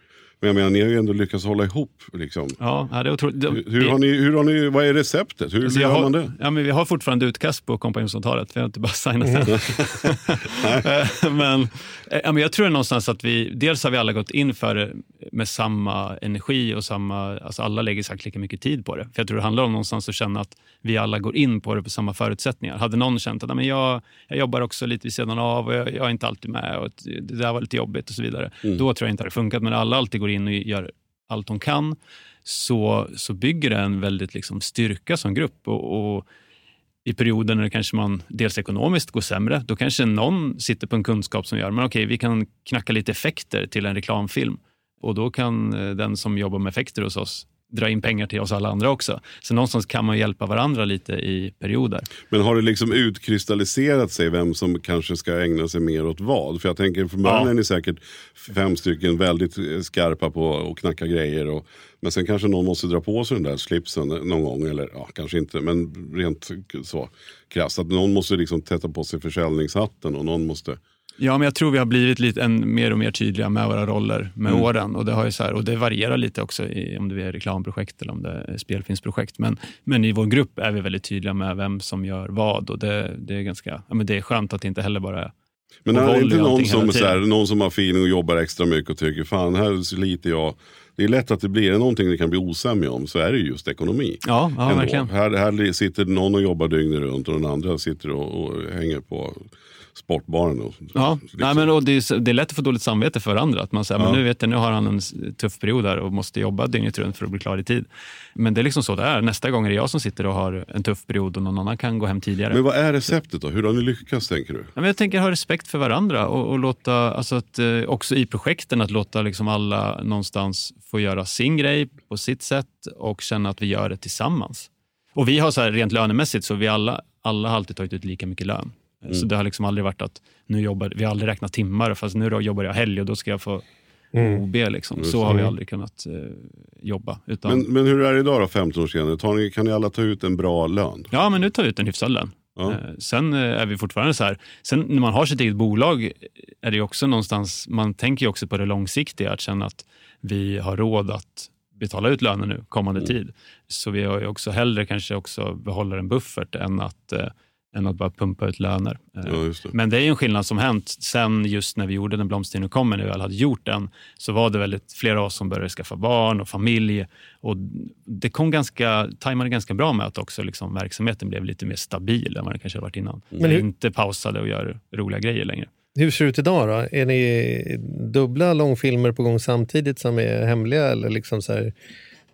Men jag menar, ni har ju ändå lyckats hålla ihop. Liksom. Ja, det är otroligt. Hur, hur, har ni, hur har ni, vad är receptet? Hur Alltså, gör har, man det? Ja, men vi har fortfarande utkast på kompanjonsavtalet. Vi har inte bara signat än. Eh, men, eh, ja, men jag tror någonstans att vi, dels har vi alla gått in för det med samma energi och samma, alltså alla lägger exakt lika mycket tid på det. För jag tror det handlar om någonstans att känna att vi alla går in på det på samma förutsättningar. Hade någon känt att "Ja, men jag, jag jobbar också lite vid sidan av och jag, jag är inte alltid med och det där var lite jobbigt och så vidare. Då tror jag inte det hade funkat. Men alla alltid går in och gör allt de kan så, så bygger det en väldigt liksom, styrka som grupp. Och, och i perioder när det kanske man dels ekonomiskt går sämre, då kanske någon sitter på en kunskap som gör men okej, vi kan knacka lite effekter till en reklamfilm. Och då kan eh, den som jobbar med effekter hos oss dra in pengar till oss alla andra också. Så någonstans kan man hjälpa varandra lite i perioder. Men har det liksom utkristalliserat sig vem som kanske ska ägna sig mer åt vad? För jag tänker början Ja. är ni säkert fem stycken väldigt eh, skarpa på att knacka grejer. Och, men sen kanske någon måste dra på sig den där slipsen någon gång. Eller ja, kanske inte, men rent så krasst. Att någon måste liksom tätta på sig försäljningshatten och någon måste... Ja, men jag tror vi har blivit lite en, mer och mer tydliga med våra roller med åren. Och det, har ju så här, och det varierar lite också i, om det är reklamprojekt eller om det är spelfilmsprojekt. Men, men i vår grupp är vi väldigt tydliga med vem som gör vad. Och det, det, är, ganska, ja, men det är skönt att det inte heller bara är Men är det inte någon som, så här, någon som har feeling och jobbar extra mycket och tycker fan här sliter jag. Det är lätt att det blir, någonting det kan bli osämja om så är det ju just ekonomi. Ja, ja verkligen. Här, här sitter någon och jobbar dygnet runt och den andra sitter och, och hänger på sportbaren. Och, Ja, liksom. Nej, men, och det, är, det är lätt att få dåligt samvete för andra. Att man säger, Ja. men nu, vet jag, nu har han en tuff period här och måste jobba dygnet runt för att bli klar i tid. Men det är liksom så det är. Nästa gång är det jag som sitter och har en tuff period och någon annan kan gå hem tidigare. Men vad är receptet då? Hur har ni lyckats tänker du? Ja, men jag tänker ha respekt för varandra och, och låta, alltså att, eh, också i projekten, att låta liksom alla någonstans få göra sin grej på sitt sätt och känna att vi gör det tillsammans. Och vi har så här rent lönemässigt, så vi alla, alla har alltid tagit ut lika mycket lön. Så det har liksom aldrig varit att nu jobbar, vi har aldrig räknat timmar, fast nu då jobbar jag helg och då ska jag få OB. Liksom. Så har vi aldrig kunnat eh, jobba. Utan, Men, men hur är det idag då, 15 år senare? Tar ni, kan ni alla ta ut en bra lön? Ja, men nu tar vi ut en hyfsad lön. Ja. Eh, Sen eh, är vi fortfarande så här, sen när man har sitt eget bolag är det också någonstans, man tänker ju också på det långsiktiga, att känna att vi har råd att betala ut löner nu kommande Mm. tid. Så vi har ju också hellre kanske också behåller en buffert än att, eh, än att bara pumpa ut löner. Eh, Ja, just det. Men det är ju en skillnad som hänt sen just när vi gjorde Den blomstertid nu kommer, när vi väl hade gjort den, så var det väldigt flera av oss som började skaffa barn och familj. Och det kom ganska, tajmade ganska bra med att också liksom verksamheten blev lite mer stabil än vad den kanske har varit innan. Men hur- inte pausade och gör roliga grejer längre. Hur ser det ut idag då? Är ni dubbla långfilmer på gång samtidigt som är hemliga? Eller liksom så här,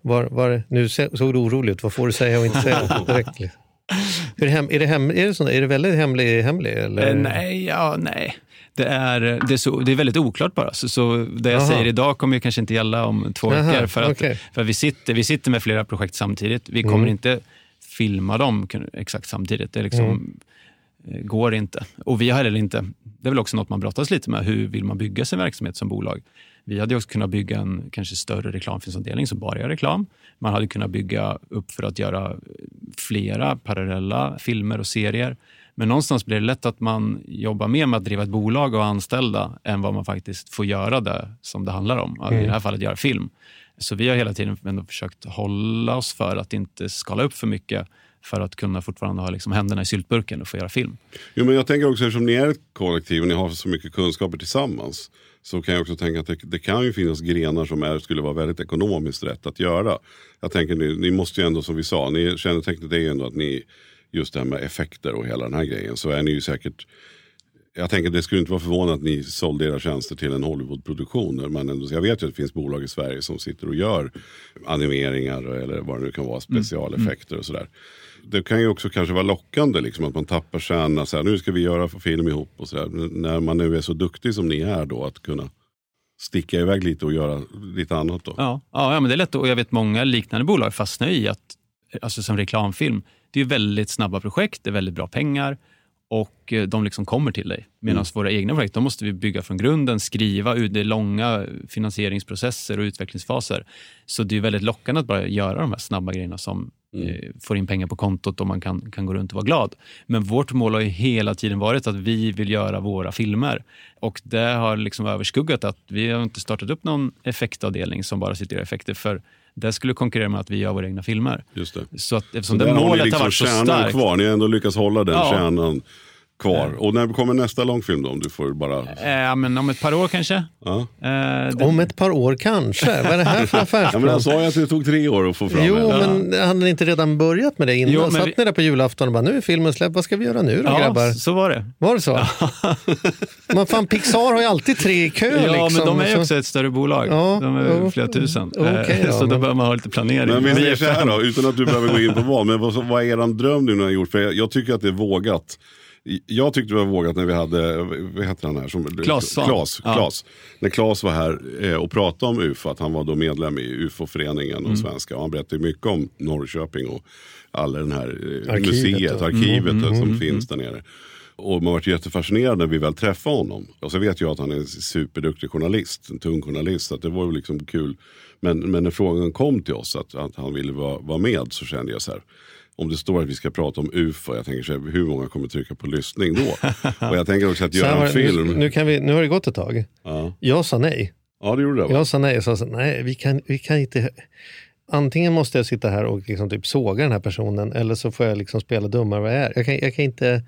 var, var, nu såg du orolig ut. Vad får du säga och inte säga direkt? Är det, hem, är det, hem, är det, sånt, är det väldigt hemlig? hemlig eller? Eh, nej, ja, nej. Det är, det, är så, det är väldigt oklart bara. Så, så det jag Aha. säger idag kommer ju kanske inte gälla om två Aha, veckor. För, att, okej. för vi, sitter, vi sitter med flera projekt samtidigt. Vi kommer Mm. inte filma dem exakt samtidigt. Det liksom, Mm. eh, går inte. Och vi har heller inte, det är väl också något man brottas lite med. Hur vill man bygga sin verksamhet som bolag? Vi hade också kunnat bygga en kanske större reklamfilmsavdelning som bara gör reklam. Man hade kunnat bygga upp för att göra flera parallella filmer och serier. Men någonstans blir det lätt att man jobbar mer med att driva ett bolag och anställda än vad man faktiskt får göra det som det handlar om. I det här fallet göra film. Så vi har hela tiden ändå försökt hålla oss för att inte skala upp för mycket för att kunna fortfarande ha liksom händerna i syltburken och få göra film. Jo, men jag tänker också eftersom ni är ett kollektiv och ni har så mycket kunskaper tillsammans. Så kan jag också tänka att det, det kan ju finnas grenar som är, skulle vara väldigt ekonomiskt rätt att göra. Jag tänker ni, ni måste ju ändå som vi sa, ni, kännetecknet är ju ändå att ni, just det här med effekter och hela den här grejen. Så är ni ju säkert jag tänker det skulle inte vara förvånande att ni sålde era tjänster till en Hollywoodproduktion. Men ändå, jag vet ju att det finns bolag i Sverige som sitter och gör animeringar eller vad det nu kan vara, specialeffekter och sådär. Det kan ju också kanske vara lockande liksom, att man tappar stjärnorna. Så här, nu ska vi göra film ihop och sådär. När man nu är så duktig som ni är då att kunna sticka iväg lite och göra lite annat då. Ja, ja, men det är lätt. Och jag vet många liknande bolag fastnar i att, alltså som reklamfilm, det är väldigt snabba projekt, det är väldigt bra pengar och eh, de liksom kommer till dig. Medan våra egna projekt, de måste vi bygga från grunden, skriva det är långa finansieringsprocesser och utvecklingsfaser. Så det är väldigt lockande att bara göra de här snabba grejerna som eh, får in pengar på kontot och man kan, kan gå runt och vara glad. Men vårt mål har ju hela tiden varit att vi vill göra våra filmer. Och det har liksom överskuggat att vi har inte startat upp någon effektavdelning som bara sitter gör effekter. För det skulle konkurrera med att vi gör våra egna filmer. Just det. Så att eftersom Så det där har målet liksom har varit så kärnan starkt. kvar. Ni har ändå lyckats hålla den Ja. kärnan kvar. Och när kommer nästa långfilm då? Om du får bara... Eh, men om ett par år kanske. Ja. Eh, det, Om ett par år kanske? Vad är det här för Ja, affärsplan? men han sa ju att det tog tre år att få fram Jo, en. men hade ni inte redan börjat med det innan? Jo, men Satt vi- ni där på julafton och bara, nu är filmen släppt, vad ska vi göra nu då ja, grabbar? så var det. Var det så? men fan, Pixar har ju alltid tre i kö. Ja, liksom. men de är ju Så- också ett större bolag. Ja, de är ja. flera tusen. Okej Eh, då, så då men- behöver man ha lite planering. Men vi Vi är så här då, utan att du behöver gå in på vad. Men vad, vad är eran dröm nu när ni har gjort? För jag, jag tycker att det är vågat. Jag tyckte det var vågat när vi hade, vad heter han här? Som, Svahn. Claes, Ja. Claes. När Claes var här eh, och pratade om UFO, att han var då medlem i UFO-föreningen Mm. och svenska. Och han berättade mycket om Norrköping och alla den här eh, Arkivet museet, och- Mm, arkivet som finns där nere. Och man var jättefascinerad när vi väl träffade honom. Och så vet jag att han är en superduktig journalist, en tung journalist. Så att det var ju liksom kul. Men, men när frågan kom till oss att, att han ville vara, vara med så kände jag så här. Om det står att vi ska prata om UFO, jag tänker så här, hur många kommer trycka på lyssning då? och jag tänker också att göra var en film. Nu, nu, kan vi, nu har det gått ett tag. Ja. Jag sa nej. ja, det gjorde det va? Jag sa nej. Jag sa så, nej, vi kan, vi kan inte... Antingen måste jag sitta här och liksom typ såga den här personen eller så får jag liksom spela dummare vad jag är. Jag kan, jag kan inte...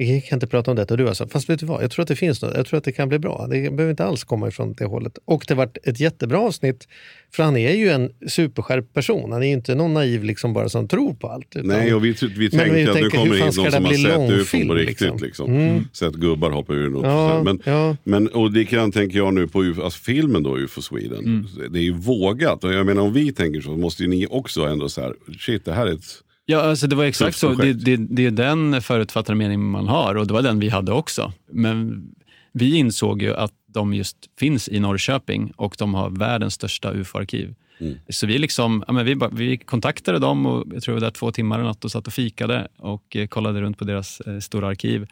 Vi kan inte prata om detta. Och du alltså, fast vet du vad, jag tror att det finns något. Jag tror att det kan bli bra. Det behöver inte alls komma ifrån det hållet. Och det varit ett jättebra avsnitt. För han är ju en superskärpt person. Han är ju inte någon naiv liksom bara som tror på allt. Utan, Nej, och vi, vi Men tänkte vi att nu tänker, kommer hur det fan in någon det som har sett långfilm, på riktigt. liksom? Liksom. Mm. Sett gubbar hoppa ur också. Ja, men, ja. men, och likadant tänker jag nu på UFO, alltså filmen då, UFO Sweden. Mm. Det är ju vågat. Och jag menar om vi tänker så måste ju ni också ändå så här, shit det här är ett Ja, alltså det var exakt så. Det, det, det är den förutfattade mening man har och det var den vi hade också. Men vi insåg ju att de just finns i Norrköping och de har världens största UFO-arkiv. Mm. Så vi, liksom, ja, men vi, bara, vi kontaktade dem och jag tror vi var där två timmar eller något och satt och fikade och eh, kollade runt på deras eh, stora arkiv.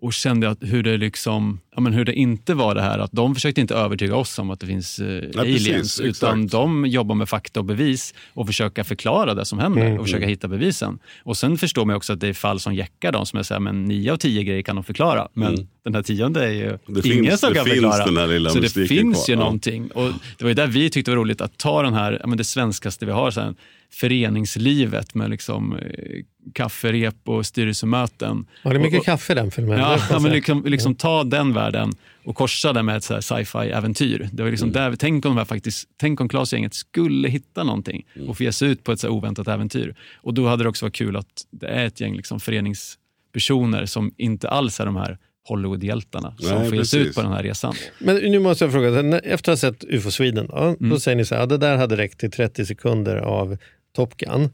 Och kände att hur det, liksom, ja, men hur det inte var det här att de försökte inte övertyga oss om att det finns eh, precis, aliens. exakt. utan de jobbar med fakta och bevis och försöka förklara det som händer och försöka hitta bevisen. Och Sen förstår man också att det är fall som jäckar dem som är så här, men nio av tio grejer kan de förklara. Men den här tionde är ju Det ingen finns- som det kan finns förklara. den där lilla så det finns kvar, ju ja. någonting. Och det var ju där vi tyckte det var roligt att ta den här, ja, men det svenskaste vi har, så här, föreningslivet med liksom, eh, kafferep och styrelsemöten. Ja, det mycket Och- kaffe i den filmen. Ja, ja, men liksom, liksom ta den världen och korsa den med ett sci-fi-äventyr. Det var liksom där, vi- tänk om, faktiskt, tänk om Klas-gänget skulle hitta någonting och få ge sig ut på ett så oväntat äventyr. Och då hade det också varit kul att det är ett gäng liksom föreningspersoner som inte alls är de här Hollywood-hjältarna som Nej, får ge sig ut på den här resan. Men nu måste jag fråga, efter att ha sett UFO Sweden, då, Mm. då säger ni så här, ja, det där hade räckt till 30 sekunder av Top Gun.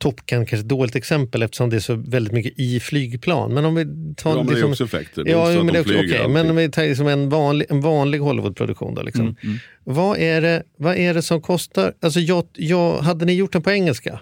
Top Gun kanske ett dåligt exempel eftersom det är så väldigt mycket i flygplan. Men om vi tar Ja, men det är liksom, också effekter. Det Ja, men, de också, alltid. men om vi tar liksom en vanlig, en vanlig Hollywoodproduktion då. Liksom. Mm, Vad, är det, vad är det som kostar? Alltså jag, jag, hade ni gjort den på engelska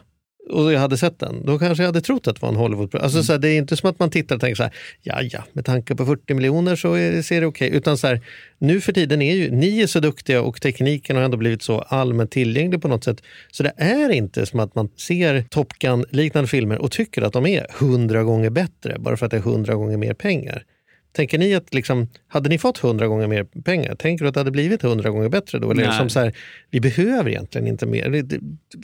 och jag hade sett den, då kanske jag hade trott att det var en Hollywood. Alltså, så här, det är inte som att man tittar och tänker så här, ja ja, med tanke på 40 miljoner så är, ser det okej Utan så här, nu för tiden är ju, ni är så duktiga och tekniken har ändå blivit så allmänt tillgänglig på något sätt. Så det är inte som att man ser Top Gun liknande filmer och tycker att de är hundra gånger bättre bara för att det är hundra gånger mer pengar. Tänker ni att, liksom, hade ni fått hundra gånger mer pengar, tänker du att det hade blivit hundra gånger bättre då? Eller Nej. som så här, vi behöver egentligen inte mer. Det- det-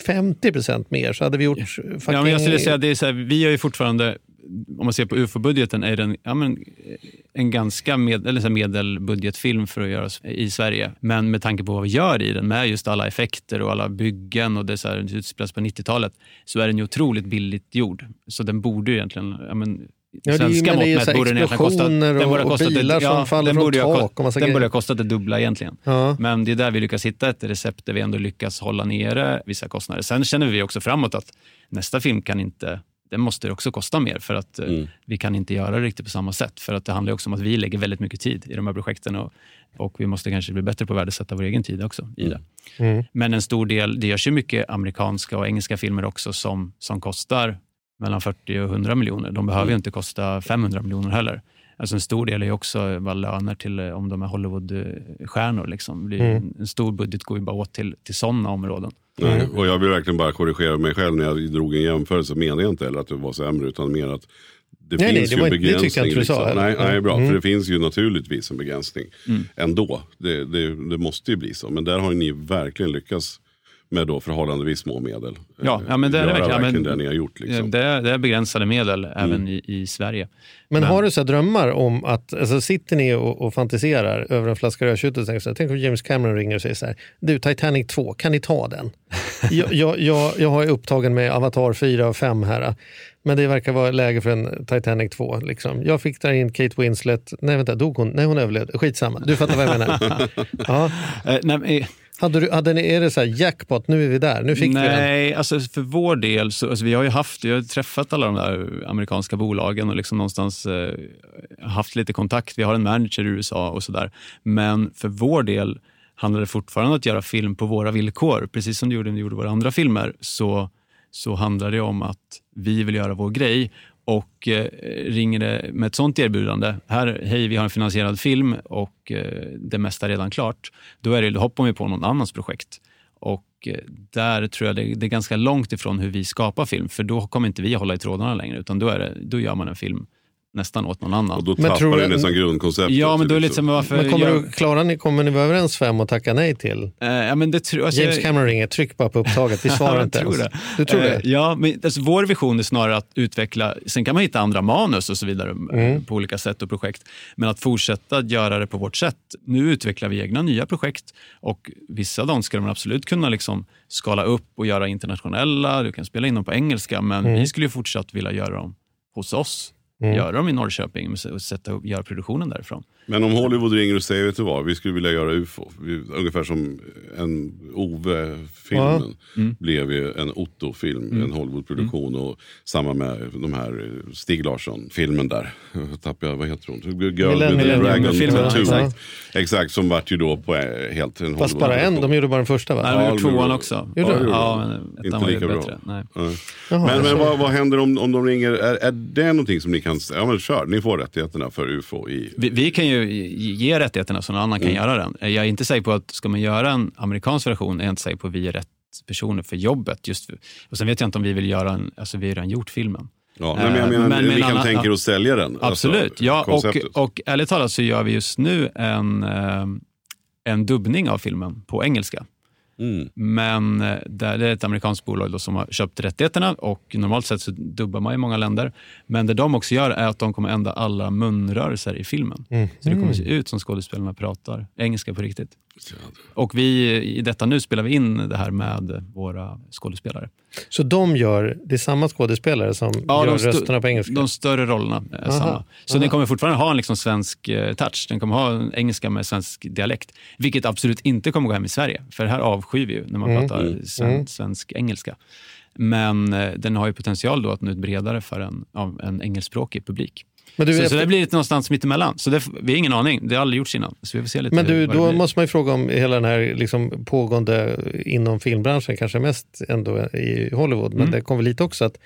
50 procent mer så hade vi gjort fucking... Ja, men jag skulle säga, det är så här, vi har ju fortfarande, om man ser på UFO-budgeten, är den ja, men, en ganska med, eller så medelbudgetfilm för att göras i Sverige. Men med tanke på vad vi gör i den, med just alla effekter och alla byggen och det, så här, utspelas på 90-talet, så är den ju otroligt billigt gjord. Så den borde ju egentligen, ja, men, Ja, svenska det mått mätt borde den egentligen kosta... Den borde ha och- och kostat bilar ett, som faller den från borde tak och massa Den borde ha kostat det dubbla egentligen. Ja. Men det är där vi lyckas hitta ett recept där vi ändå lyckas hålla nere vissa kostnader. Sen känner vi också framåt att nästa film kan inte, den måste också kosta mer för att eh, Mm. vi kan inte göra det riktigt på samma sätt. För att det handlar också om att vi lägger väldigt mycket tid i de här projekten och, och vi måste kanske bli bättre på att värdesätta vår egen tid också i det. Mm. Men en stor del, det görs ju mycket amerikanska och engelska filmer också som, som kostar mellan 40 och 100 miljoner. De behöver ju inte kosta 500 miljoner heller. Alltså en stor del är ju också bara löner till eh, om de är Hollywoodstjärnor. Liksom. Mm. en, stor budget går ju bara åt till, till sådana områden. Nej, och jag vill verkligen bara korrigera mig själv när jag drog en jämförelse. Menar jag inte heller att det var sämre utan mer att det Nej, nej, finns det ju en inte- det tyckte jag begränsning. inte du sa, liksom. nej, nej, bra. Mm. För det finns ju naturligtvis en begränsning ändå. Det, det, det måste ju bli så. Men där har ni verkligen lyckats med då förhållandevis små medel. Ja, eh, ja, men det är det verkligen. verkligen Men- det ni har gjort. Liksom. Det, är, det är begränsade medel även i, i Sverige. Men, Men- har du så här drömmar om att, alltså sitter ni och, och fantiserar över en flaska rödtjut och tänker så här, tänk om James Cameron ringer och säger så här, du Titanic 2, kan ni ta den? jag, jag, jag, jag är upptagen med Avatar 4 och 5 här, men det verkar vara läge för en Titanic 2. Liksom. Jag fick där in Kate Winslet, nej vänta, dog hon? Nej hon överlevde, skitsamma, du fattar vad jag menar. ja. Eh, nej, men, hade du, hade ni, är det så här jackpot, nu är vi där, nu fick vi den? Nej, alltså för vår del, så, alltså vi har ju haft, vi har träffat alla de där amerikanska bolagen och liksom någonstans eh, haft lite kontakt. Vi har en manager i USA och sådär. Men för vår del handlar det fortfarande om att göra film på våra villkor. Precis som det gjorde när vi gjorde våra andra filmer så, så handlar det om att vi vill göra vår grej och eh, ringer det med ett sånt erbjudande, här, hej vi har en finansierad film och eh, det mesta är redan klart, då, är det, då hoppar vi på någon annans projekt. Och eh, där tror jag det, det är ganska långt ifrån hur vi skapar film, för då kommer inte vi hålla i trådarna längre, utan då, är det, då gör man en film nästan åt någon annan. Och då Men tror tappar du- det nästan grundkonceptet. ja, men då är det liksom. varför... Men kommer, jag, du, klarar ni, kommer ni vara överens fem och tacka nej till? eh, ja, men det tror, alltså, James Cameron ringer, tryck bara på upptaget, vi svarar inte tror ens. det. Du tror Eh, det? Ja, men alltså, vår vision är snarare att utveckla, sen kan man hitta andra manus och så vidare eh, Mm. på olika sätt och projekt, men att fortsätta göra det på vårt sätt. Nu utvecklar vi egna nya projekt och vissa av dem skulle man absolut kunna liksom skala upp och göra internationella, du kan spela in dem på engelska, men Mm. vi skulle ju fortsatt vilja göra dem hos oss. Mm. Göra dem i Norrköping och sätta göra produktionen därifrån. Men om Hollywood ringer och säger, vet du vad, vi skulle vilja göra UFO. Vi, ungefär som en Ove-filmen Mm. blev ju en Otto-film, en Hollywood-produktion. Och samma med de här Stig Larsson-filmen där. Jag tappade, vad heter hon? Girl with the Millennium- Dragon filmen, Tattoo. exakt. Exakt, som vart ju då på eh, helt en Fast bara en, de gjorde bara den första va? Nej, de Ja, gjorde tvåan också. Gjorde de? Ja, Ja, men Inte ettan var ju bättre. Nej. Ja. Jaha, Men, men vad, vad händer om, om de ringer? Är, är det någonting som ni kan säga? Ja men kör, ni får rättigheterna för UFO i... Vi, vi kan ju ge rättigheterna så någon annan kan göra den. Jag är inte säker på att ska man göra en amerikansk version, är jag inte säker på att vi är rätt personer för jobbet. Just för, och sen vet jag inte om vi vill göra en, alltså vi har redan gjort filmen. Ja, nej, men jag Eh, menar, men- men kan annan- tänka er att sälja den? Absolut, alltså, ja, och, konceptet. och ärligt talat så gör vi just nu en, eh, en dubbning av filmen på engelska. Mm. Men eh, där det är ett amerikanskt bolag då som har köpt rättigheterna och normalt sett så dubbar man i många länder. Men det de också gör är att de kommer ändra alla munrörelser i filmen. Mm. Så det kommer se ut som skådespelarna pratar engelska på riktigt. Och vi, i detta nu spelar vi in det här med våra skådespelare. Så de gör, det är samma skådespelare som Ja, gör rösterna på engelska? De större rollerna är Aha, samma. Så aha. den kommer fortfarande ha en liksom svensk eh, touch. Den kommer ha en engelska med svensk dialekt. Vilket absolut inte kommer gå hem i Sverige. För här avskyr vi ju när man Mm, pratar mm, sven, mm. svensk-engelska. Men eh, den har ju potential då att nå ut bredare för en, en engelskspråkig publik. Men du, så, så efter- det blir lite någonstans mittemellan. Så det, vi har ingen aning. Det har aldrig gjorts innan. Så vi får se lite Men du, då måste man ju fråga om hela den här liksom pågående inom filmbranschen, kanske mest ändå i Hollywood, men Mm. det kommer lite också. att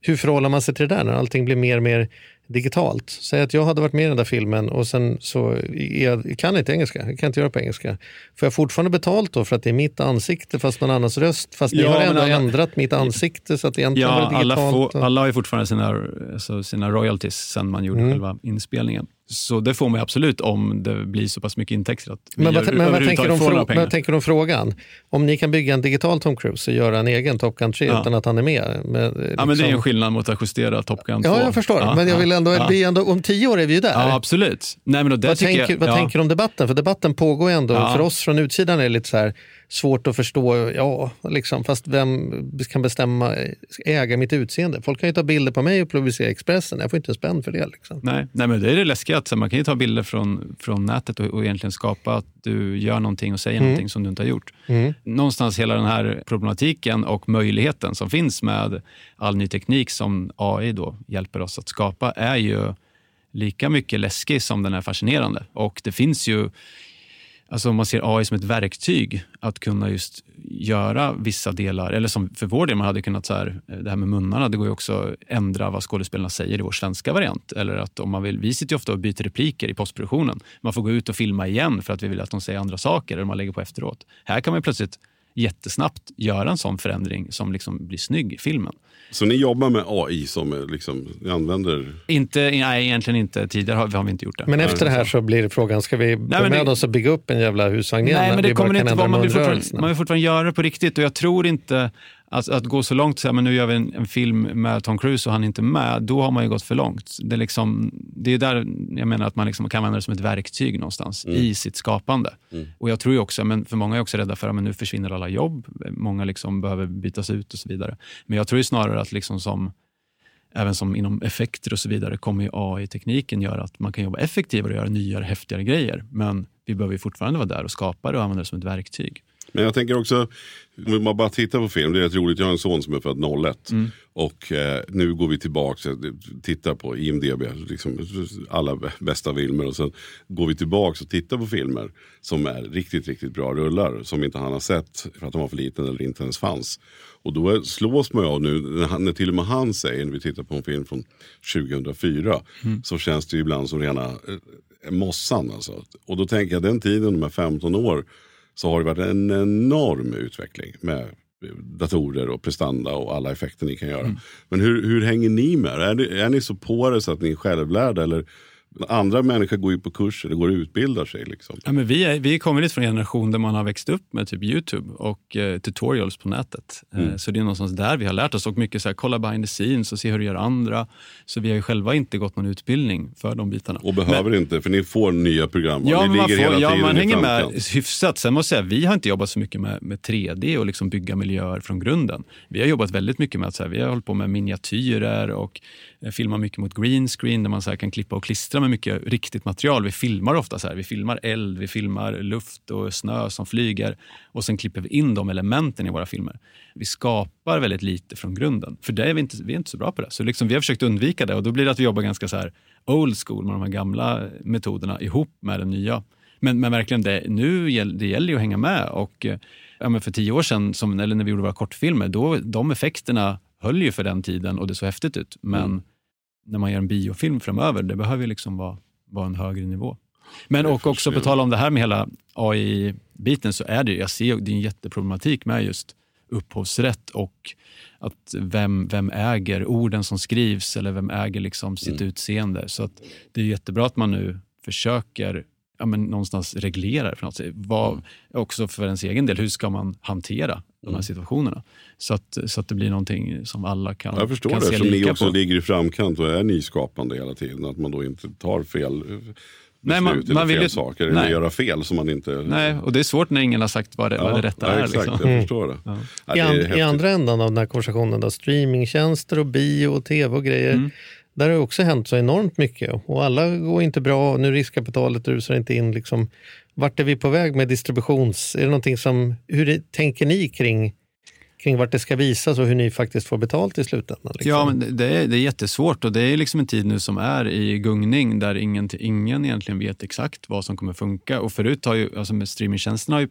Hur förhåller man sig till det där när allting blir mer och mer digitalt? Säg att jag hade varit med i den där filmen och sen så jag, kan inte engelska, jag kan inte göra på engelska. Får jag fortfarande betalt då för att det är mitt ansikte fast någon annans röst? Fast ni Ja, har men ändå alla- ändrat mitt ansikte så att det egentligen var Ja, alla, digitalt. och- alla har ju fortfarande sina, alltså sina royalties sen man gjorde Mm. själva inspelningen. Så det får man absolut om det blir så pass mycket intäkter att vi Men vad, gör- men vad, tänker de får några frå- pengar. vad tänker de frågan? Om ni kan bygga en digital Tom Cruise och göra en egen Top Gun 3 Ja. utan att han är med. Med, Ja, men det är liksom- en skillnad mot att justera Top Gun 2. Ja, jag förstår. Ja, men jag ja, vill ändå, ja. är ändå, om tio år är vi ju där. Ja, absolut. Nej, men det vad tänker, jag, vad tänker du om debatten? För debatten pågår ändå. För oss från utsidan är det lite så här svårt att förstå. Ja, liksom, fast vem kan bestämma, äga mitt utseende? Folk kan ju ta bilder på mig och publicera Expressen. Jag får inte en spänn för det. Liksom. Nej, nej, men det är det läskiga. Att man kan ju ta bilder från, från nätet och, och egentligen skapa att du gör någonting och säger Mm. någonting som du inte har gjort. Mm. Någonstans hela den här problematiken och möjligheten som finns med all ny teknik som AI då hjälper oss att skapa är ju lika mycket läskig som den är fascinerande. Och det finns ju, alltså om man ser AI som ett verktyg att kunna just göra vissa delar, eller som för vår del, man hade kunnat så här, eh, det här med munnarna, det går ju också att ändra vad skådespelarna säger i vår svenska variant. Eller att om man vill, vi sitter ju ofta och byter repliker i postproduktionen. Man får gå ut och filma igen för att vi vill att de säger andra saker, eller man lägger på efteråt. Här kan man ju plötsligt jättesnabbt göra en sån förändring som liksom blir snygg i filmen. Så ni jobbar med AI som är liksom, ni använder... Inte, nej, egentligen inte. Tidigare har, har vi inte gjort det. Men efter det här så blir det frågan, ska vi men med det- oss och bygga upp en jävla husvagn igen? Nej, men det kommer inte vara. Man vill, man vill fortfarande göra det på riktigt och jag tror inte att, att gå så långt och säga men nu gör vi en, en film med Tom Cruise och han är inte med. Då har man ju gått för långt. Det är, liksom, det är där jag menar att man liksom kan använda det som ett verktyg någonstans i sitt skapande. Och jag tror också, men för många är också rädda för att nu försvinner alla jobb. Många liksom behöver bytas ut och så vidare. Men jag tror snarare att liksom som även som inom effekter och så vidare kommer AI-tekniken göra att man kan jobba effektivare och göra nyare, häftigare grejer. Men vi behöver ju fortfarande vara där och skapa det och använda det som ett verktyg. Men jag tänker också, om man bara tittar på film, det är rätt roligt, jag har en son som är född 01. Mm. Och eh, nu går vi tillbaka, tittar på IMDB, liksom, alla bästa filmer. Och sen går vi tillbaka och tittar på filmer som är riktigt, riktigt bra rullar. Som inte han har sett för att de var för liten eller inte ens fanns. Och då slås man av nu, när, till och med han säger, när vi tittar på en film från 2004. Mm. Så känns det ibland som rena eh, mossan. Alltså. Och då tänker jag den tiden, de här 15 år så har det varit en enorm utveckling med datorer och prestanda och alla effekter ni kan göra. Mm. Men hur, hur hänger ni med? Är ni, är ni så på det så att ni är självlärda? Eller andra människor går ju på kurs eller går och utbildar sig. Liksom. Ja, men vi, är, vi kommer lite från en generation där man har växt upp med typ Youtube och eh, tutorials på nätet. Eh, Mm. Så det är någonstans där vi har lärt oss och mycket så här, kolla behind the scenes och se hur du gör andra. Så vi har ju själva inte gått någon utbildning för de bitarna. Och behöver inte, för ni får nya program. Ja, ni men man, får, hela ja, man hänger med hyfsat. Sen måste jag säga, vi har inte jobbat så mycket med, med 3D och liksom bygga miljöer från grunden. Vi har jobbat väldigt mycket med att så här, vi har hållit på med miniatyrer och eh, filmar mycket mot green screen där man så här, kan klippa och klistra med mycket riktigt material. Vi filmar ofta så här, vi filmar eld, vi filmar luft och snö som flyger och sen klipper vi in de elementen i våra filmer. Vi skapar väldigt lite från grunden, för det är vi, inte, vi är inte så bra på det. Så liksom, vi har försökt undvika det och då blir det att vi jobbar ganska så här old school med de här gamla metoderna ihop med den nya. Men, men verkligen, det, nu det gäller ju att hänga med. Och, ja, men för tio år sedan, som, eller när vi gjorde våra kortfilmer, då, de effekterna höll ju för den tiden och det såg häftigt ut. Men Mm när man gör en biofilm framöver, det behöver ju liksom vara, vara en högre nivå. Men och också på tal om det här med hela AI-biten så är det, jag ser, det är en jätteproblematik med just upphovsrätt och att vem, vem äger orden som skrivs eller vem äger liksom sitt Mm. utseende. Så att det är jättebra att man nu försöker ja, men någonstans reglera det. För något. sätt. Vad, Mm. Också för ens egen del, hur ska man hantera de här Mm. situationerna? Så att, så att det blir någonting som alla kan, Jag förstår kan det, se eftersom ni också på. ligger i framkant och är nyskapande hela tiden. Att man då inte tar fel beslut Nej, man- eller man vill fel ju- saker. Eller nej. göra fel som man inte... Nej, och det är svårt när ingen har sagt vad det, vad det rätta ja, är. Exakt, Liksom. jag förstår det. Ja. Ja, I, det an, I häftigt. andra ändan av den här konversationen, då, streamingtjänster och bio och tv och grejer. Mm. Där har det också hänt så enormt mycket och alla går inte bra. Nu riskkapitalet rusar inte in. Liksom. Vart är vi på väg med distributions... Är det någonting som, hur det- tänker ni kring, kring vart det ska visas och hur ni faktiskt får betalt i slutändan? Liksom? Ja, men det- det är, det är jättesvårt och det är liksom en tid nu som är i gungning där ingen, ingen egentligen vet exakt vad som kommer funka. Och förut har ju, alltså med streamingtjänsterna har ju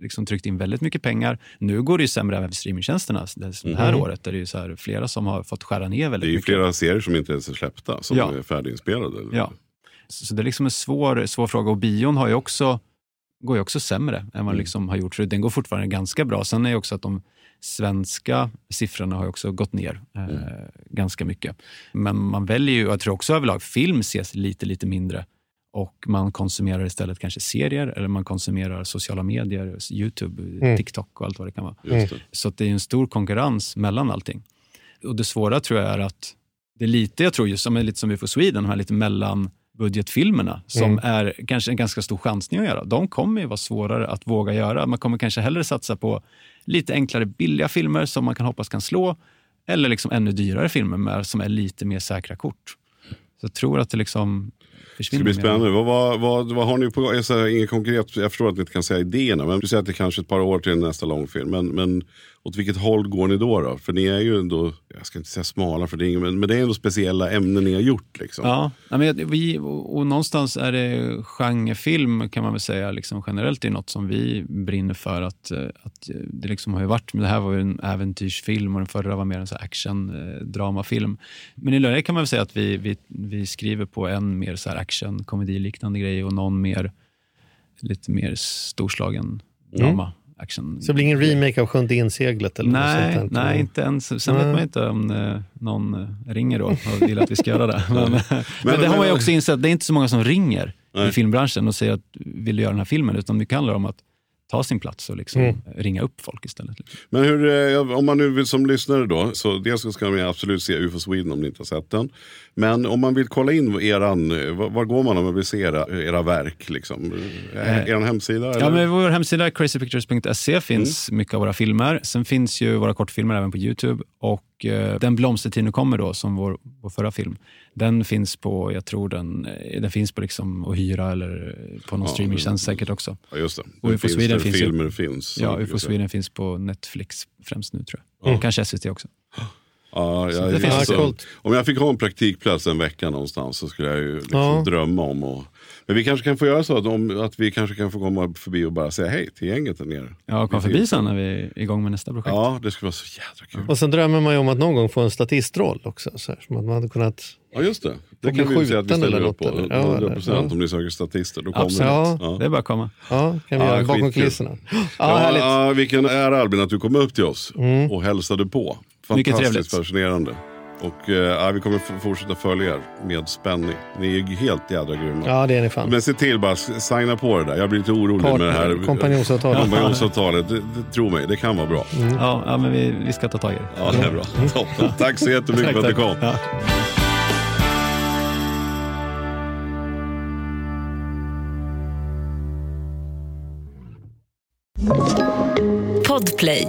liksom tryckt in väldigt mycket pengar. Nu går det ju sämre även för streamingtjänsterna. Det det här Mhm. året är det så här, flera som har fått skära ner Det väldigt är ju mycket. flera serier som inte ens är släppta, som Ja. är färdiginspelade. Ja. Så så det är liksom en svår, svår fråga och bion har ju också, går ju också sämre än vad Mm. den liksom har gjort. Så den går fortfarande ganska bra. Sen är ju också att de svenska siffrorna har också gått ner eh, Mm. ganska mycket. Men man väljer ju, jag tror också överlag, film ses lite, lite mindre och man konsumerar istället kanske serier eller man konsumerar sociala medier, Youtube, Mm. TikTok och allt vad det kan vara. Det. Så det är en stor konkurrens mellan allting. Och det svåra tror jag är att det är lite, jag tror just som, lite som vi får Sweden, de här lite mellanbudgetfilmerna som Mm. är kanske en ganska stor chansning att göra. De kommer ju vara svårare att våga göra. Man kommer kanske hellre satsa på lite enklare, billiga filmer som man kan hoppas kan slå eller liksom ännu dyrare filmer med, som är lite mer säkra kort. Så jag tror att det liksom Det ska bli spännande. Vad, vad, vad, vad har ni på jag säger, inget konkret, Jag förstår att ni inte kan säga idéerna, men du säger att det är kanske ett par år till nästa långfilm. Men, men åt vilket håll går ni då? då? För ni är ju ändå, jag ska inte säga smala, för det men, men det är ändå speciella ämnen ni har gjort. Liksom. Ja, men vi, och, någonstans är det genrefilm kan man väl säga liksom generellt är något som vi brinner för. att, eh, att eh, Det liksom har ju varit, men det här var ju en äventyrsfilm och den förra var mer en action-dramafilm. Men i Löje kan man väl säga att vi, vi, vi skriver på en mer så här action komediliknande grej och någon mer lite mer storslagen drama. Action. Så det blir ingen remake av Sjunde inseglet? Eller något Nej, sånt nej, inte ens. Sen Nej. vet man inte om eh, någon eh, ringer då och vill att vi ska göra det. Men, men, det men- har man ju också insett, att det är inte så många som ringer Nej. i filmbranschen och säger att vill du göra den här filmen, utan det handlar om att ta sin plats och liksom Mm. ringa upp folk istället. Men hur, eh, om man nu vill som lyssnare då, så dels så ska man absolut se UFO Sweden om ni inte har sett den. Men om man vill kolla in eran, eh, var, var går man om man vill se era, era verk? Liksom? Eh, Er hemsida? Eller? Ja, men vår hemsida crazypictures.se finns Mm. mycket av våra filmer. Sen finns ju våra kortfilmer även på Youtube. Och eh, Den blomstertid nu kommer då, som vår, vår förra film, den finns på, jag tror den, eh, den finns på liksom att hyra eller på någon Ja, streamingtjänst säkert också. ja, just det. Och UFO finns Sweden finns filmer finns. Ja, Så- UFO Sweden finns på Netflix främst nu tror jag. Ja. Och kanske SVT också. Ja, jag, det finns alltså, om jag fick ha en praktikplats en vecka någonstans så skulle jag ju liksom Ja. drömma om att men vi kanske kan få göra så att, om, att vi kanske kan få komma förbi och bara säga hej till gänget där nere. Ja, kom förbi sen när vi är igång med nästa projekt. Ja, det skulle vara så jädra kul. Och sen drömmer man ju om att någon gång få en statistroll också. Så här, som att man hade kunnat... Ja, just det. Det kan vi ju säga att vi ställer eller upp på. något, eller? Ja, 100 eller- procent ja. om ni söker statister. Då kommer Absolut. det. Ja. Det är bara att komma. Ja, kan vi Ja, göra bakom kulisserna. Ja, Ja, härligt. ja, vilken ära Albin att du kom upp till oss och hälsade på. Mycket Fantastiskt fascinerande. Och eh, vi kommer fortsätta följa er med spänning. Ni är ju helt jädra grymma. Ja, det är ni fan. Men se till bara, signa på det där. Jag blir lite orolig med det här. Kompanjonsavtalet. Kompanjonsavtalet. Det, det, tro mig, det kan vara bra. Ja, ja, men vi, vi ska ta tag i det. Ja, det är bra. Toppen. Tack så jättemycket för att du kom. Ja. Podplay.